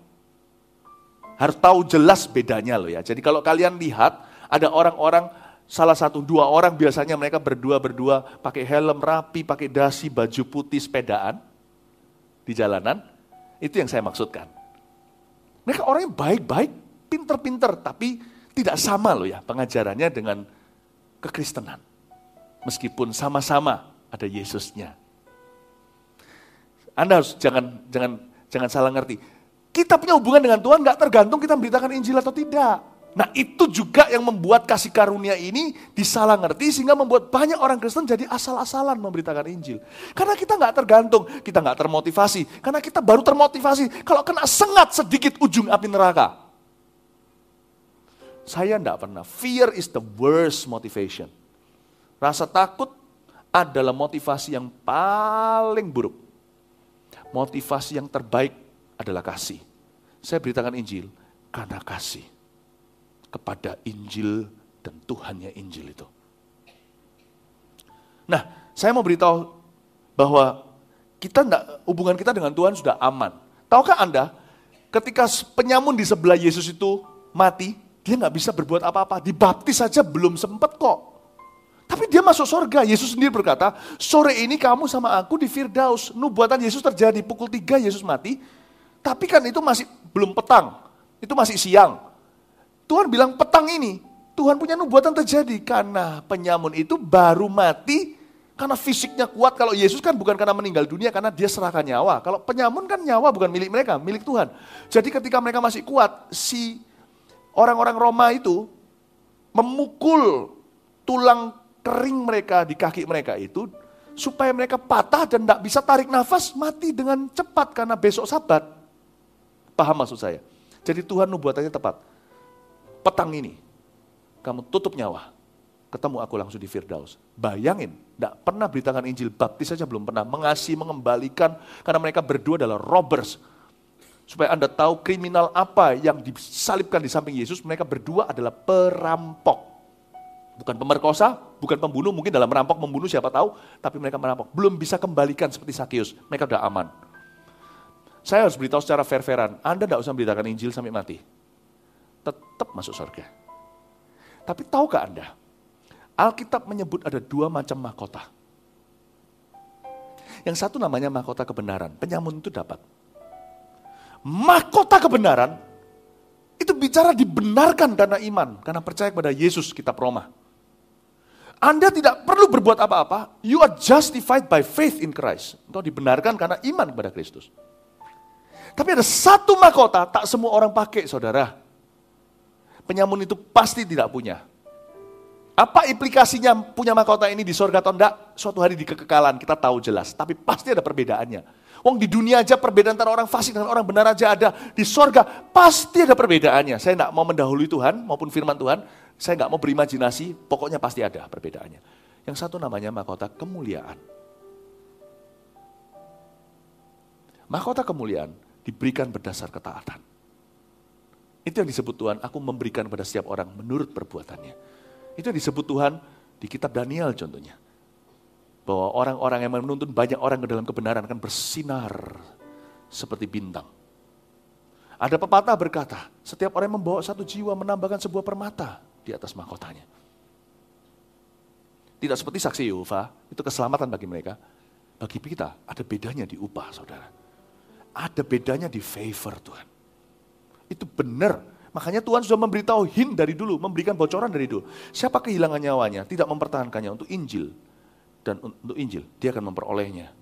[SPEAKER 1] Harus tahu jelas bedanya loh ya. Jadi kalau kalian lihat ada orang-orang, salah satu dua orang biasanya mereka berdua-berdua pakai helm rapi, pakai dasi, baju putih, sepedaan di jalanan. Itu yang saya maksudkan. Mereka orang yang baik-baik, pinter-pinter, tapi tidak sama loh ya pengajarannya dengan kekristenan. Meskipun sama-sama ada Yesusnya. Anda harus jangan jangan jangan salah ngerti. Kita punya hubungan dengan Tuhan nggak tergantung kita memberitakan Injil atau tidak. Nah itu juga yang membuat kasih karunia ini disalah ngerti sehingga membuat banyak orang Kristen jadi asal-asalan memberitakan Injil. Karena kita nggak tergantung, kita nggak termotivasi. Karena kita baru termotivasi kalau kena sengat sedikit ujung api neraka. Saya enggak pernah. Fear is the worst motivation. Rasa takut adalah motivasi yang paling buruk. Motivasi yang terbaik adalah kasih. Saya beritakan Injil karena kasih kepada Injil dan Tuhannya Injil itu. Nah, saya mau beritahu bahwa kita enggak, hubungan kita dengan Tuhan sudah aman. Tahukah Anda, ketika penyamun di sebelah Yesus itu mati, dia nggak bisa berbuat apa-apa. Dibaptis saja belum sempat kok. Tapi dia masuk surga. Yesus sendiri berkata, sore ini kamu sama aku di Firdaus. Nubuatan Yesus terjadi pukul 3 Yesus mati. Tapi kan itu masih belum petang. Itu masih siang. Tuhan bilang petang ini, Tuhan punya nubuatan terjadi karena penyamun itu baru mati karena fisiknya kuat. Kalau Yesus kan bukan karena meninggal dunia, karena dia serahkan nyawa. Kalau penyamun kan nyawa bukan milik mereka, milik Tuhan. Jadi ketika mereka masih kuat, si orang-orang Roma itu memukul tulang kering mereka di kaki mereka itu supaya mereka patah dan tidak bisa tarik nafas mati dengan cepat karena besok sabat. Paham maksud saya? Jadi Tuhan nubuatannya tepat petang ini, kamu tutup nyawa, ketemu aku langsung di Firdaus. Bayangin, tidak pernah beritakan Injil, baptis saja belum pernah, mengasihi, mengembalikan, karena mereka berdua adalah robbers. Supaya Anda tahu kriminal apa yang disalibkan di samping Yesus, mereka berdua adalah perampok. Bukan pemerkosa, bukan pembunuh, mungkin dalam merampok membunuh siapa tahu, tapi mereka merampok. Belum bisa kembalikan seperti Sakius, mereka sudah aman. Saya harus beritahu secara fair-fairan, Anda tidak usah beritakan Injil sampai mati tetap masuk surga. Tapi tahukah Anda, Alkitab menyebut ada dua macam mahkota. Yang satu namanya mahkota kebenaran, penyamun itu dapat. Mahkota kebenaran itu bicara dibenarkan karena iman, karena percaya kepada Yesus kitab Roma. Anda tidak perlu berbuat apa-apa, you are justified by faith in Christ. Atau dibenarkan karena iman kepada Kristus. Tapi ada satu mahkota tak semua orang pakai, saudara. Penyamun itu pasti tidak punya. Apa implikasinya punya mahkota ini di sorga atau enggak? Suatu hari di kekekalan kita tahu jelas, tapi pasti ada perbedaannya. Wong di dunia aja perbedaan antara orang fasik dengan orang benar aja ada. Di sorga pasti ada perbedaannya. Saya enggak mau mendahului Tuhan maupun firman Tuhan. Saya enggak mau berimajinasi, pokoknya pasti ada perbedaannya. Yang satu namanya mahkota kemuliaan. Mahkota kemuliaan diberikan berdasar ketaatan. Itu yang disebut Tuhan, aku memberikan pada setiap orang menurut perbuatannya. Itu yang disebut Tuhan di kitab Daniel contohnya. Bahwa orang-orang yang menuntun banyak orang ke dalam kebenaran akan bersinar seperti bintang. Ada pepatah berkata, setiap orang yang membawa satu jiwa menambahkan sebuah permata di atas mahkotanya. Tidak seperti saksi Yehova, itu keselamatan bagi mereka. Bagi kita, ada bedanya di upah, saudara. Ada bedanya di favor Tuhan. Itu benar Makanya Tuhan sudah memberitahu hin dari dulu, memberikan bocoran dari dulu. Siapa kehilangan nyawanya, tidak mempertahankannya untuk Injil. Dan untuk Injil, dia akan memperolehnya.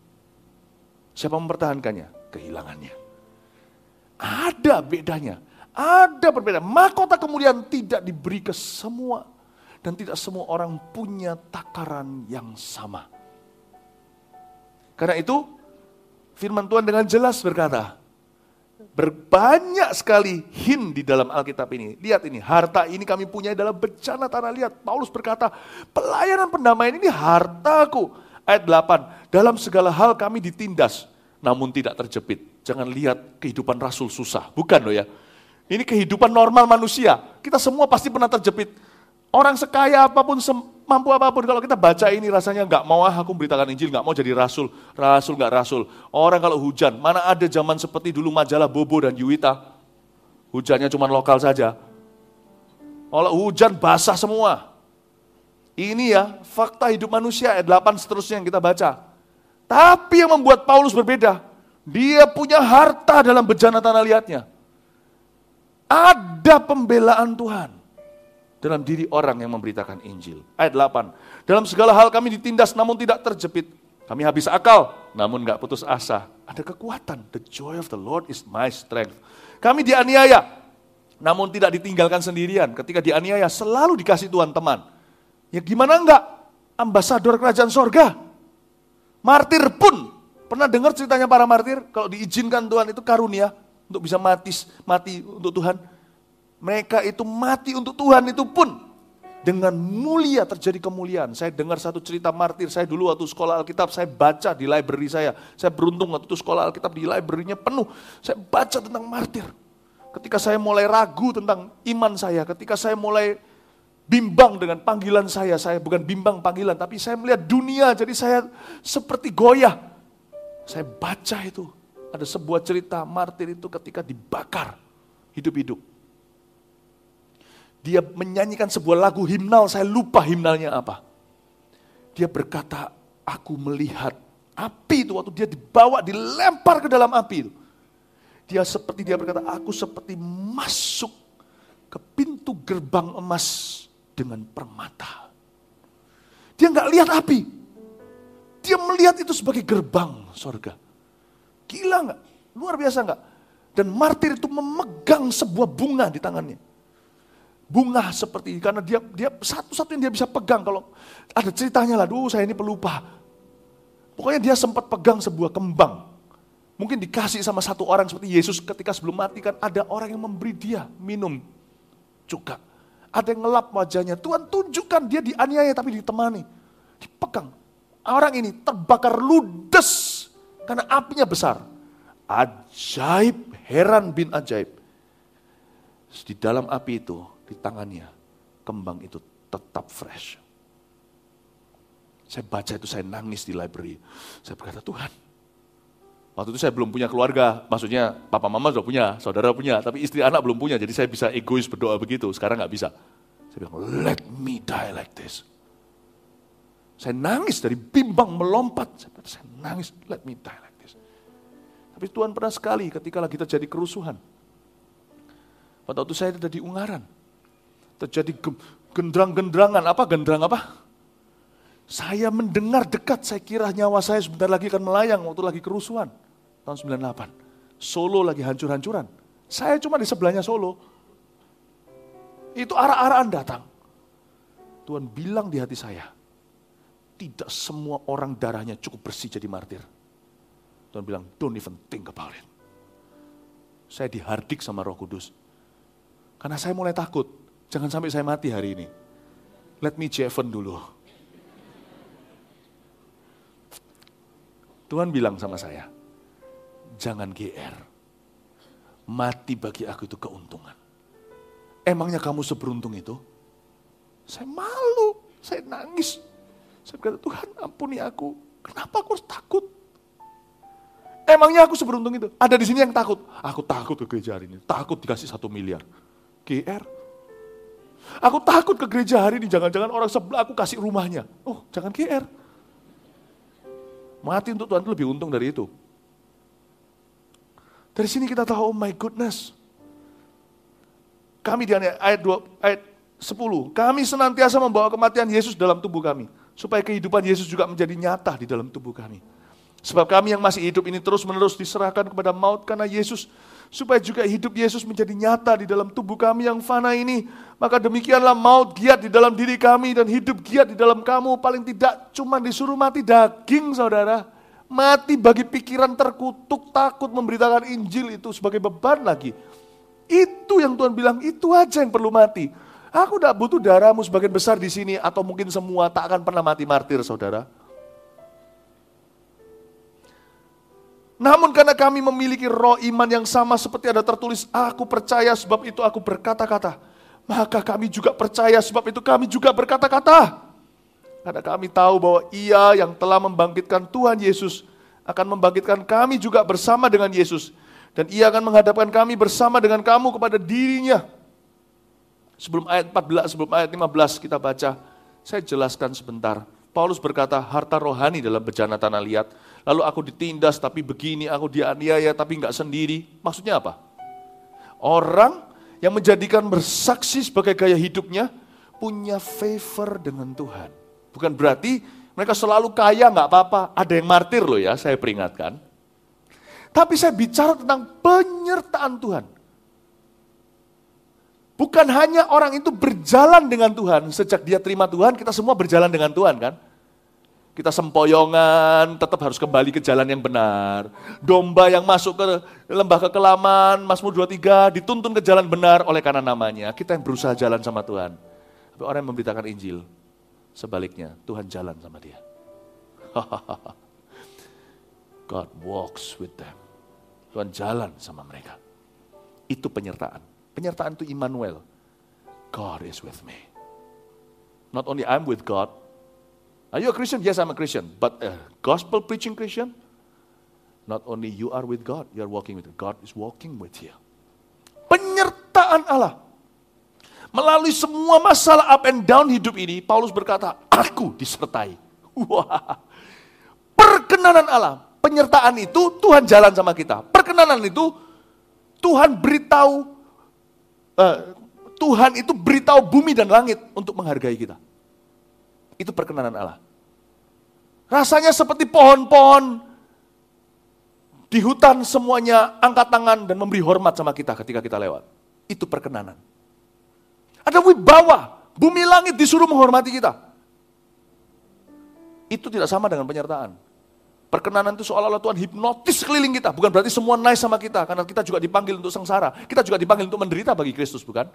[SPEAKER 1] Siapa mempertahankannya? Kehilangannya. Ada bedanya. Ada perbedaan. Mahkota kemudian tidak diberi ke semua. Dan tidak semua orang punya takaran yang sama. Karena itu, firman Tuhan dengan jelas berkata, Berbanyak sekali hin di dalam Alkitab ini. Lihat ini, harta ini kami punya dalam bencana tanah. Lihat, Paulus berkata, pelayanan pendamaian ini hartaku. Ayat 8, dalam segala hal kami ditindas, namun tidak terjepit. Jangan lihat kehidupan rasul susah. Bukan loh ya. Ini kehidupan normal manusia. Kita semua pasti pernah terjepit. Orang sekaya apa pun, mampu apa pun, kalau kita baca ini rasanya nggak mau ah aku beritakan Injil, nggak mau jadi rasul, rasul nggak rasul. Orang kalau hujan, mana ada zaman seperti dulu majalah Bobo dan Yuita, hujannya cuma lokal saja. Kalau hujan basah semua. Ini ya fakta hidup manusia ayat 8 seterusnya yang kita baca. Tapi yang membuat Paulus berbeda, dia punya harta dalam bejana tanah liatnya. Ada pembelaan Tuhan dalam diri orang yang memberitakan Injil. Ayat 8, dalam segala hal kami ditindas namun tidak terjepit. Kami habis akal namun nggak putus asa. Ada kekuatan, the joy of the Lord is my strength. Kami dianiaya namun tidak ditinggalkan sendirian. Ketika dianiaya selalu dikasih Tuhan teman. Ya gimana enggak? Ambasador kerajaan sorga. Martir pun. Pernah dengar ceritanya para martir? Kalau diizinkan Tuhan itu karunia untuk bisa mati, mati untuk Tuhan mereka itu mati untuk Tuhan itu pun dengan mulia terjadi kemuliaan. Saya dengar satu cerita martir, saya dulu waktu sekolah Alkitab, saya baca di library saya. Saya beruntung waktu itu sekolah Alkitab di library-nya penuh. Saya baca tentang martir. Ketika saya mulai ragu tentang iman saya, ketika saya mulai bimbang dengan panggilan saya, saya bukan bimbang panggilan, tapi saya melihat dunia, jadi saya seperti goyah. Saya baca itu, ada sebuah cerita martir itu ketika dibakar hidup-hidup dia menyanyikan sebuah lagu himnal, saya lupa himnalnya apa. Dia berkata, aku melihat api itu waktu dia dibawa, dilempar ke dalam api itu. Dia seperti dia berkata, aku seperti masuk ke pintu gerbang emas dengan permata. Dia nggak lihat api. Dia melihat itu sebagai gerbang sorga. Gila nggak? Luar biasa nggak? Dan martir itu memegang sebuah bunga di tangannya bunga seperti karena dia dia satu-satu yang dia bisa pegang kalau ada ceritanya lah, duh saya ini pelupa. Pokoknya dia sempat pegang sebuah kembang. Mungkin dikasih sama satu orang seperti Yesus ketika sebelum mati kan ada orang yang memberi dia minum juga. Ada yang ngelap wajahnya. Tuhan tunjukkan dia dianiaya tapi ditemani. Dipegang. Orang ini terbakar ludes karena apinya besar. Ajaib, heran bin ajaib. Di dalam api itu di tangannya, kembang itu tetap fresh. Saya baca itu, saya nangis di library. Saya berkata, Tuhan, waktu itu saya belum punya keluarga, maksudnya papa mama sudah punya, saudara punya, tapi istri anak belum punya, jadi saya bisa egois berdoa begitu, sekarang nggak bisa. Saya bilang, let me die like this. Saya nangis dari bimbang melompat, saya, nangis, let me die like this. Tapi Tuhan pernah sekali ketika lagi terjadi kerusuhan. Pada waktu saya ada di Ungaran, terjadi gendrang-gendrangan. Apa gendrang apa? Saya mendengar dekat, saya kira nyawa saya sebentar lagi akan melayang waktu lagi kerusuhan. Tahun 98. Solo lagi hancur-hancuran. Saya cuma di sebelahnya Solo. Itu arah-arahan datang. Tuhan bilang di hati saya, tidak semua orang darahnya cukup bersih jadi martir. Tuhan bilang, don't even think about it. Saya dihardik sama roh kudus. Karena saya mulai takut, jangan sampai saya mati hari ini. Let me Jeven dulu. Tuhan bilang sama saya, jangan GR. Mati bagi aku itu keuntungan. Emangnya kamu seberuntung itu? Saya malu, saya nangis. Saya berkata, Tuhan ampuni aku. Kenapa aku harus takut? Emangnya aku seberuntung itu? Ada di sini yang takut. Aku takut ke gereja hari ini. Takut dikasih satu miliar. GR. Aku takut ke gereja hari ini. Jangan-jangan orang sebelah aku kasih rumahnya. Oh, jangan GR. Mati untuk Tuhan itu lebih untung dari itu. Dari sini kita tahu, oh my goodness. Kami di ayat 2, ayat 10, kami senantiasa membawa kematian Yesus dalam tubuh kami. Supaya kehidupan Yesus juga menjadi nyata di dalam tubuh kami. Sebab kami yang masih hidup ini terus menerus diserahkan kepada maut karena Yesus. Supaya juga hidup Yesus menjadi nyata di dalam tubuh kami yang fana ini. Maka demikianlah maut giat di dalam diri kami dan hidup giat di dalam kamu. Paling tidak cuma disuruh mati daging saudara. Mati bagi pikiran terkutuk, takut memberitakan Injil itu sebagai beban lagi. Itu yang Tuhan bilang, itu aja yang perlu mati. Aku tidak butuh darahmu sebagian besar di sini atau mungkin semua tak akan pernah mati martir saudara. Namun karena kami memiliki roh iman yang sama seperti ada tertulis, aku percaya sebab itu aku berkata-kata. Maka kami juga percaya sebab itu kami juga berkata-kata. Karena kami tahu bahwa ia yang telah membangkitkan Tuhan Yesus akan membangkitkan kami juga bersama dengan Yesus. Dan ia akan menghadapkan kami bersama dengan kamu kepada dirinya. Sebelum ayat 14, sebelum ayat 15 kita baca, saya jelaskan sebentar. Paulus berkata, harta rohani dalam bejana tanah liat lalu aku ditindas tapi begini, aku dianiaya tapi nggak sendiri. Maksudnya apa? Orang yang menjadikan bersaksi sebagai gaya hidupnya punya favor dengan Tuhan. Bukan berarti mereka selalu kaya nggak apa-apa. Ada yang martir loh ya, saya peringatkan. Tapi saya bicara tentang penyertaan Tuhan. Bukan hanya orang itu berjalan dengan Tuhan, sejak dia terima Tuhan, kita semua berjalan dengan Tuhan kan? Kita sempoyongan, tetap harus kembali ke jalan yang benar. Domba yang masuk ke lembah kekelaman, Mazmur 23, dituntun ke jalan benar oleh karena namanya. Kita yang berusaha jalan sama Tuhan. Tapi orang yang memberitakan Injil, sebaliknya Tuhan jalan sama dia. God walks with them. Tuhan jalan sama mereka. Itu penyertaan. Penyertaan itu Immanuel. God is with me. Not only I'm with God, Are you a Christian? Yes, I'm a Christian. But a gospel preaching Christian? Not only you are with God, you are walking with God. God is walking with you. Penyertaan Allah. Melalui semua masalah up and down hidup ini, Paulus berkata, aku disertai. Wah. Perkenanan Allah. Penyertaan itu Tuhan jalan sama kita. Perkenanan itu Tuhan beritahu, uh, Tuhan itu beritahu bumi dan langit untuk menghargai kita. Itu perkenanan Allah. Rasanya seperti pohon-pohon di hutan semuanya angkat tangan dan memberi hormat sama kita ketika kita lewat. Itu perkenanan. Ada wibawa, bumi langit disuruh menghormati kita. Itu tidak sama dengan penyertaan. Perkenanan itu seolah-olah Tuhan hipnotis keliling kita. Bukan berarti semua nice sama kita. Karena kita juga dipanggil untuk sengsara. Kita juga dipanggil untuk menderita bagi Kristus, bukan?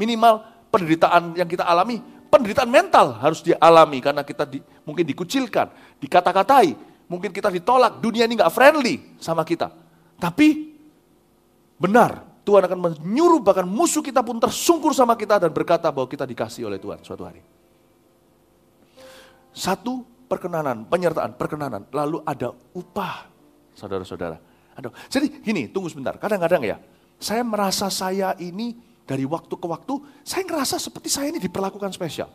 [SPEAKER 1] Minimal penderitaan yang kita alami penderitaan mental harus dialami karena kita di, mungkin dikucilkan, dikata-katai, mungkin kita ditolak, dunia ini nggak friendly sama kita. Tapi benar, Tuhan akan menyuruh bahkan musuh kita pun tersungkur sama kita dan berkata bahwa kita dikasih oleh Tuhan suatu hari. Satu, perkenanan, penyertaan, perkenanan. Lalu ada upah, saudara-saudara. Jadi gini, tunggu sebentar. Kadang-kadang ya, saya merasa saya ini dari waktu ke waktu, saya ngerasa seperti saya ini diperlakukan spesial.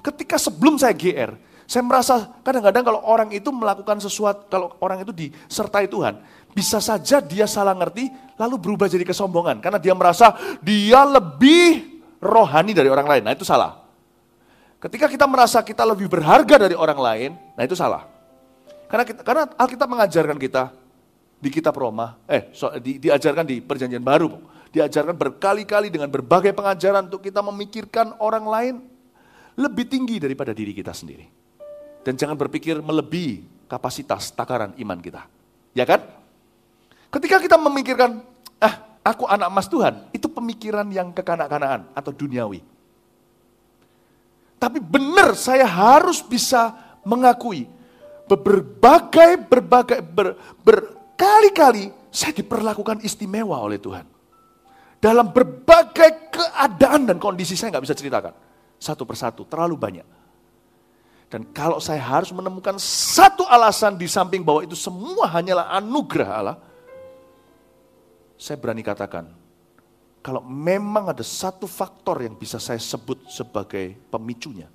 [SPEAKER 1] Ketika sebelum saya GR, saya merasa kadang-kadang kalau orang itu melakukan sesuatu, kalau orang itu disertai Tuhan, bisa saja dia salah ngerti, lalu berubah jadi kesombongan. Karena dia merasa dia lebih rohani dari orang lain. Nah itu salah. Ketika kita merasa kita lebih berharga dari orang lain, nah itu salah. Karena kita, karena Alkitab mengajarkan kita, di kitab Roma, eh so, di, diajarkan di perjanjian baru, diajarkan berkali-kali dengan berbagai pengajaran untuk kita memikirkan orang lain lebih tinggi daripada diri kita sendiri. Dan jangan berpikir melebihi kapasitas takaran iman kita. Ya kan? Ketika kita memikirkan, ah aku anak emas Tuhan, itu pemikiran yang kekanak-kanakan atau duniawi. Tapi benar saya harus bisa mengakui berbagai berbagai ber, berkali-kali saya diperlakukan istimewa oleh Tuhan. Dalam berbagai keadaan dan kondisi saya nggak bisa ceritakan. Satu persatu, terlalu banyak. Dan kalau saya harus menemukan satu alasan di samping bahwa itu semua hanyalah anugerah Allah, saya berani katakan, kalau memang ada satu faktor yang bisa saya sebut sebagai pemicunya,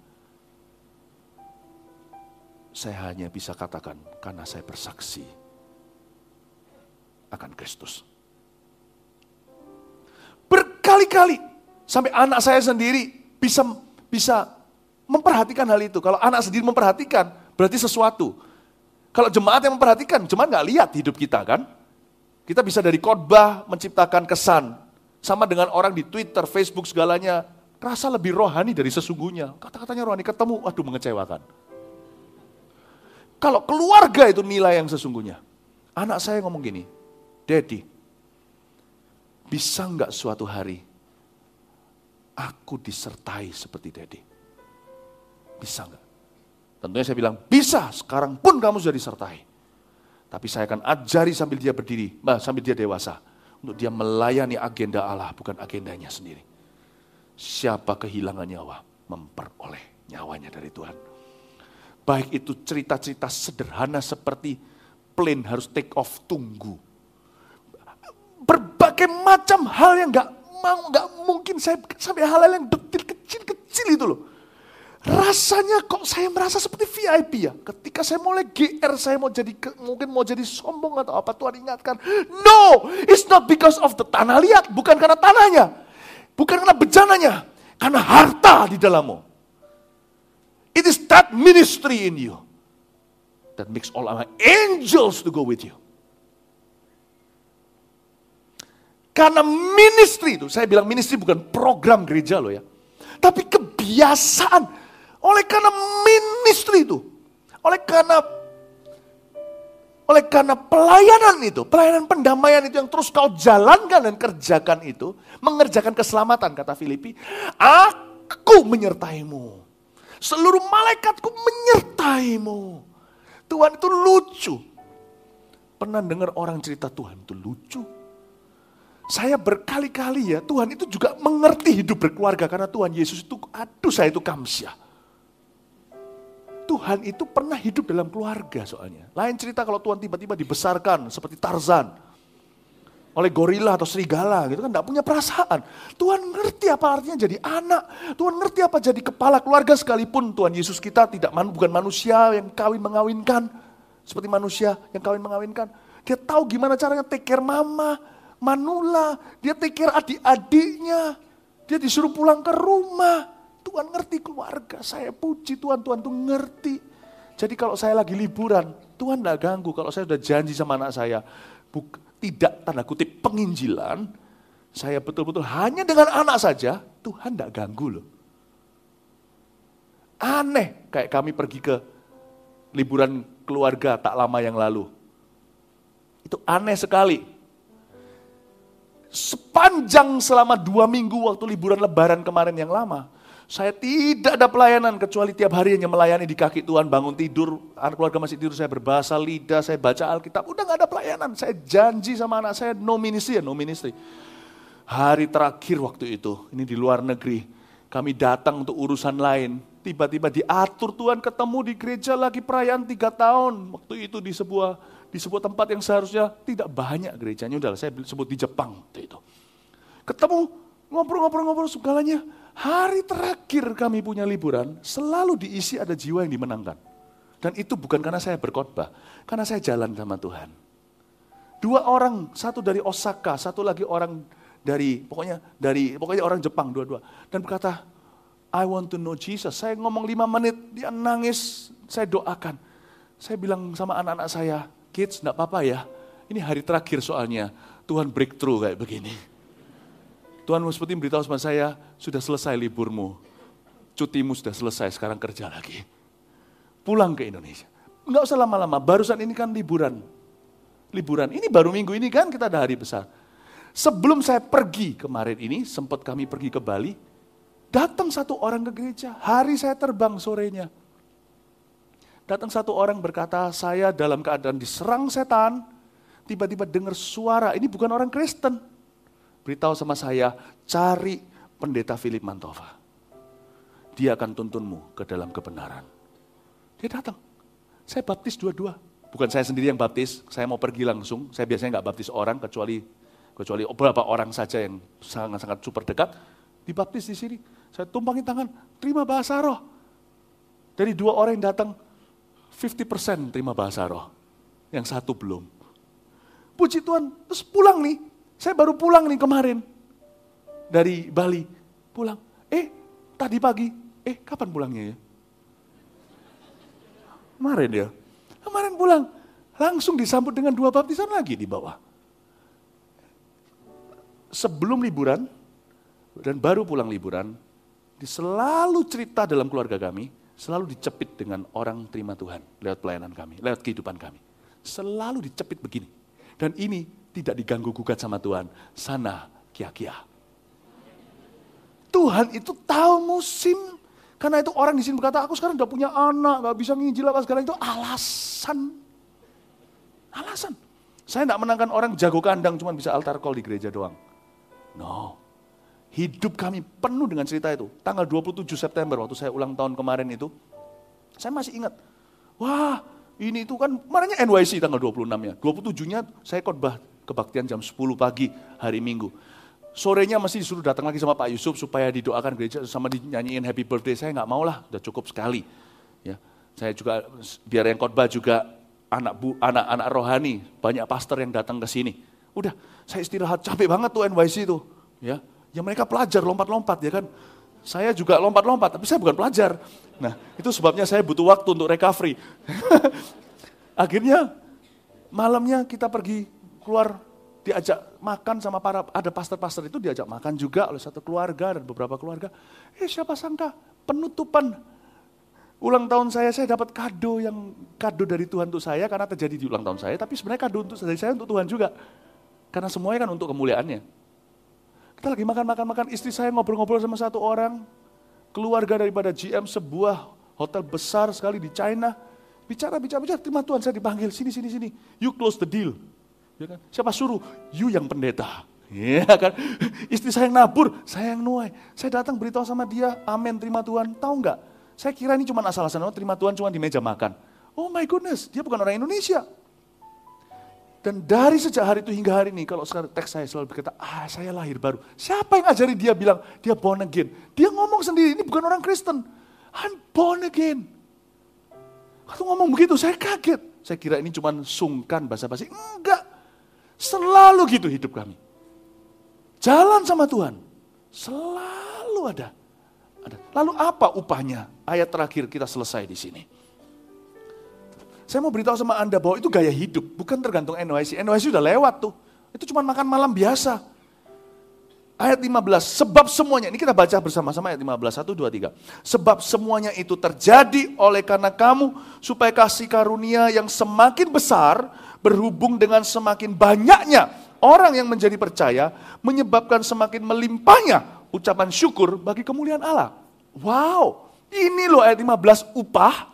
[SPEAKER 1] saya hanya bisa katakan karena saya bersaksi akan Kristus. Berkali-kali sampai anak saya sendiri bisa bisa memperhatikan hal itu. Kalau anak sendiri memperhatikan, berarti sesuatu. Kalau jemaat yang memperhatikan, jemaat nggak lihat hidup kita kan? Kita bisa dari khotbah menciptakan kesan, sama dengan orang di Twitter, Facebook segalanya, rasa lebih rohani dari sesungguhnya. Kata-katanya rohani, ketemu, waduh mengecewakan. Kalau keluarga itu nilai yang sesungguhnya. Anak saya ngomong gini, Daddy, bisa nggak suatu hari aku disertai seperti Daddy? Bisa nggak? Tentunya saya bilang, bisa, sekarang pun kamu sudah disertai. Tapi saya akan ajari sambil dia berdiri, sambil dia dewasa untuk dia melayani agenda Allah, bukan agendanya sendiri. Siapa kehilangan nyawa, memperoleh nyawanya dari Tuhan. Baik itu cerita-cerita sederhana seperti plane harus take off tunggu. Berbagai macam hal yang nggak mau, nggak mungkin saya sampai hal-hal yang detil kecil-kecil itu loh Rasanya kok saya merasa seperti VIP ya. Ketika saya mulai GR, saya mau jadi mungkin mau jadi sombong atau apa Tuhan ingatkan. No, it's not because of the tanah liat, bukan karena tanahnya. Bukan karena bejananya, karena harta di dalammu. It is that ministry in you that makes all our angels to go with you. Karena ministry itu, saya bilang ministry bukan program gereja loh ya. Tapi kebiasaan oleh karena ministry itu, oleh karena oleh karena pelayanan itu, pelayanan pendamaian itu yang terus kau jalankan dan kerjakan itu, mengerjakan keselamatan kata Filipi, aku menyertaimu. Seluruh malaikatku menyertaimu. Tuhan itu lucu. Pernah dengar orang cerita Tuhan itu lucu? Saya berkali-kali ya, Tuhan itu juga mengerti hidup berkeluarga karena Tuhan Yesus itu, aduh saya itu kamsia. Tuhan itu pernah hidup dalam keluarga soalnya. Lain cerita kalau Tuhan tiba-tiba dibesarkan seperti Tarzan. Oleh gorila atau serigala gitu kan, tidak punya perasaan. Tuhan ngerti apa artinya jadi anak. Tuhan ngerti apa jadi kepala keluarga sekalipun Tuhan Yesus kita tidak bukan manusia yang kawin mengawinkan. Seperti manusia yang kawin mengawinkan. Dia tahu gimana caranya take care mama, manula. Dia take care adik-adiknya. Dia disuruh pulang ke rumah Tuhan ngerti keluarga, saya puji Tuhan, Tuhan tuh ngerti. Jadi kalau saya lagi liburan, Tuhan tidak ganggu. Kalau saya sudah janji sama anak saya, buk, tidak tanda kutip penginjilan, saya betul-betul hanya dengan anak saja, Tuhan tidak ganggu loh. Aneh, kayak kami pergi ke liburan keluarga tak lama yang lalu. Itu aneh sekali. Sepanjang selama dua minggu waktu liburan lebaran kemarin yang lama, saya tidak ada pelayanan kecuali tiap hari hanya melayani di kaki Tuhan, bangun tidur, anak keluarga masih tidur, saya berbahasa lidah, saya baca Alkitab, udah gak ada pelayanan. Saya janji sama anak saya, no ministry ya, no ministry. Hari terakhir waktu itu, ini di luar negeri, kami datang untuk urusan lain, tiba-tiba diatur Tuhan ketemu di gereja lagi perayaan tiga tahun. Waktu itu di sebuah di sebuah tempat yang seharusnya tidak banyak gerejanya, udah saya sebut di Jepang waktu itu. Ketemu, ngobrol-ngobrol-ngobrol segalanya, Hari terakhir kami punya liburan, selalu diisi ada jiwa yang dimenangkan. Dan itu bukan karena saya berkhotbah, karena saya jalan sama Tuhan. Dua orang, satu dari Osaka, satu lagi orang dari pokoknya dari pokoknya orang Jepang dua-dua dan berkata, I want to know Jesus. Saya ngomong lima menit, dia nangis, saya doakan. Saya bilang sama anak-anak saya, kids, enggak apa-apa ya. Ini hari terakhir soalnya, Tuhan breakthrough kayak begini. Tuhan seperti beritahu sama saya, sudah selesai liburmu. Cutimu sudah selesai, sekarang kerja lagi. Pulang ke Indonesia. Enggak usah lama-lama, barusan ini kan liburan. Liburan, ini baru minggu ini kan kita ada hari besar. Sebelum saya pergi kemarin ini, sempat kami pergi ke Bali, datang satu orang ke gereja, hari saya terbang sorenya. Datang satu orang berkata, saya dalam keadaan diserang setan, tiba-tiba dengar suara, ini bukan orang Kristen, beritahu sama saya, cari pendeta Philip Mantova. Dia akan tuntunmu ke dalam kebenaran. Dia datang. Saya baptis dua-dua. Bukan saya sendiri yang baptis, saya mau pergi langsung. Saya biasanya nggak baptis orang, kecuali kecuali beberapa orang saja yang sangat-sangat super dekat. Dibaptis di sini. Saya tumpangin tangan, terima bahasa roh. Dari dua orang yang datang, 50% terima bahasa roh. Yang satu belum. Puji Tuhan, terus pulang nih. Saya baru pulang nih kemarin dari Bali. Pulang. Eh, tadi pagi. Eh, kapan pulangnya ya? Kemarin ya. Kemarin pulang. Langsung disambut dengan dua baptisan lagi di bawah. Sebelum liburan, dan baru pulang liburan, selalu cerita dalam keluarga kami, selalu dicepit dengan orang terima Tuhan lewat pelayanan kami, lewat kehidupan kami. Selalu dicepit begini. Dan ini tidak diganggu gugat sama Tuhan. Sana kia-kia. Tuhan itu tahu musim. Karena itu orang di sini berkata, aku sekarang udah punya anak, gak bisa nginjil apa segala itu alasan. Alasan. Saya tidak menangkan orang jago kandang cuma bisa altar call di gereja doang. No. Hidup kami penuh dengan cerita itu. Tanggal 27 September waktu saya ulang tahun kemarin itu, saya masih ingat. Wah, ini itu kan kemarinnya NYC tanggal 26-nya. 27-nya saya khotbah kebaktian jam 10 pagi hari Minggu. Sorenya masih disuruh datang lagi sama Pak Yusuf supaya didoakan gereja sama dinyanyiin happy birthday. Saya nggak mau lah, udah cukup sekali. Ya, saya juga biar yang khotbah juga anak bu, anak-anak rohani, banyak pastor yang datang ke sini. Udah, saya istirahat capek banget tuh NYC itu. Ya, ya mereka pelajar lompat-lompat ya kan. Saya juga lompat-lompat, tapi saya bukan pelajar. Nah, itu sebabnya saya butuh waktu untuk recovery. Akhirnya malamnya kita pergi keluar diajak makan sama para ada pastor-pastor itu diajak makan juga oleh satu keluarga dan beberapa keluarga. Eh siapa sangka penutupan ulang tahun saya saya dapat kado yang kado dari Tuhan untuk saya karena terjadi di ulang tahun saya, tapi sebenarnya kado untuk dari saya untuk Tuhan juga. Karena semuanya kan untuk kemuliaannya. Kita lagi makan-makan-makan, istri saya ngobrol-ngobrol sama satu orang, keluarga daripada GM sebuah hotel besar sekali di China. Bicara, bicara, bicara, terima Tuhan saya dipanggil, sini, sini, sini. You close the deal. Ya kan? Siapa suruh? You yang pendeta. Ya kan? Istri saya yang nabur, saya yang nuai. Saya datang beritahu sama dia, amin terima Tuhan. Tahu nggak? Saya kira ini cuma asal-asalan, oh, terima Tuhan cuma di meja makan. Oh my goodness, dia bukan orang Indonesia. Dan dari sejak hari itu hingga hari ini, kalau sekarang teks saya selalu berkata, ah saya lahir baru. Siapa yang ajari dia bilang, dia born again. Dia ngomong sendiri, ini bukan orang Kristen. I'm born again. Waktu ngomong begitu, saya kaget. Saya kira ini cuma sungkan bahasa basi. Enggak. Selalu gitu hidup kami. Jalan sama Tuhan. Selalu ada. ada. Lalu apa upahnya? Ayat terakhir kita selesai di sini. Saya mau beritahu sama Anda bahwa itu gaya hidup, bukan tergantung NYC. NYC sudah lewat tuh. Itu cuma makan malam biasa. Ayat 15, sebab semuanya, ini kita baca bersama-sama ayat 15, 1, 2, 3. Sebab semuanya itu terjadi oleh karena kamu, supaya kasih karunia yang semakin besar, berhubung dengan semakin banyaknya orang yang menjadi percaya, menyebabkan semakin melimpahnya ucapan syukur bagi kemuliaan Allah. Wow, ini loh ayat 15, upah.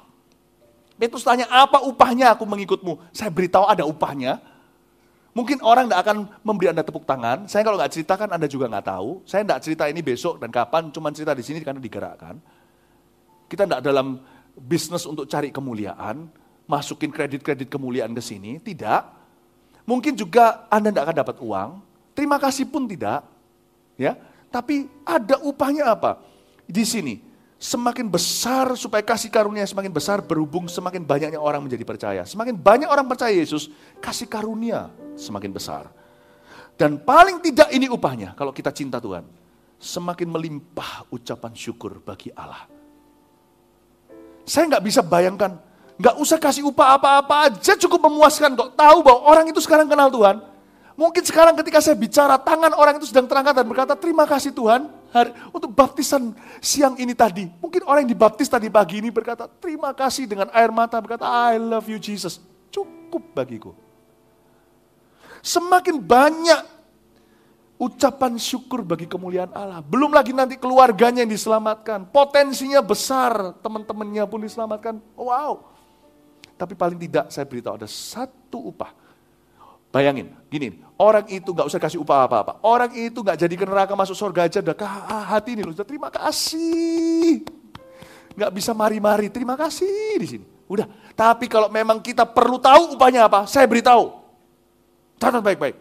[SPEAKER 1] Petrus tanya, apa upahnya aku mengikutmu? Saya beritahu ada upahnya, Mungkin orang tidak akan memberi Anda tepuk tangan. Saya kalau nggak ceritakan Anda juga nggak tahu. Saya tidak cerita ini besok dan kapan, cuma cerita di sini karena digerakkan. Kita tidak dalam bisnis untuk cari kemuliaan, masukin kredit-kredit kemuliaan ke sini, tidak. Mungkin juga Anda tidak akan dapat uang, terima kasih pun tidak. Ya, tapi ada upahnya apa? Di sini, semakin besar supaya kasih karunia semakin besar berhubung semakin banyaknya orang menjadi percaya. Semakin banyak orang percaya Yesus, kasih karunia semakin besar. Dan paling tidak ini upahnya kalau kita cinta Tuhan. Semakin melimpah ucapan syukur bagi Allah. Saya nggak bisa bayangkan Nggak usah kasih upah apa-apa aja cukup memuaskan kok. Tahu bahwa orang itu sekarang kenal Tuhan. Mungkin sekarang ketika saya bicara, tangan orang itu sedang terangkat dan berkata, terima kasih Tuhan hari, untuk baptisan siang ini tadi. Mungkin orang yang dibaptis tadi pagi ini berkata, terima kasih dengan air mata, berkata, I love you Jesus. Cukup bagiku. Semakin banyak ucapan syukur bagi kemuliaan Allah. Belum lagi nanti keluarganya yang diselamatkan. Potensinya besar, teman-temannya pun diselamatkan. Wow. Tapi paling tidak saya beritahu ada satu upah Bayangin, gini, orang itu nggak usah kasih upah apa-apa. Orang itu nggak jadi ke neraka masuk surga aja, udah hati ini loh, sudah terima kasih. Nggak bisa mari-mari, terima kasih di sini. Udah, tapi kalau memang kita perlu tahu upahnya apa, saya beritahu. Catat baik-baik.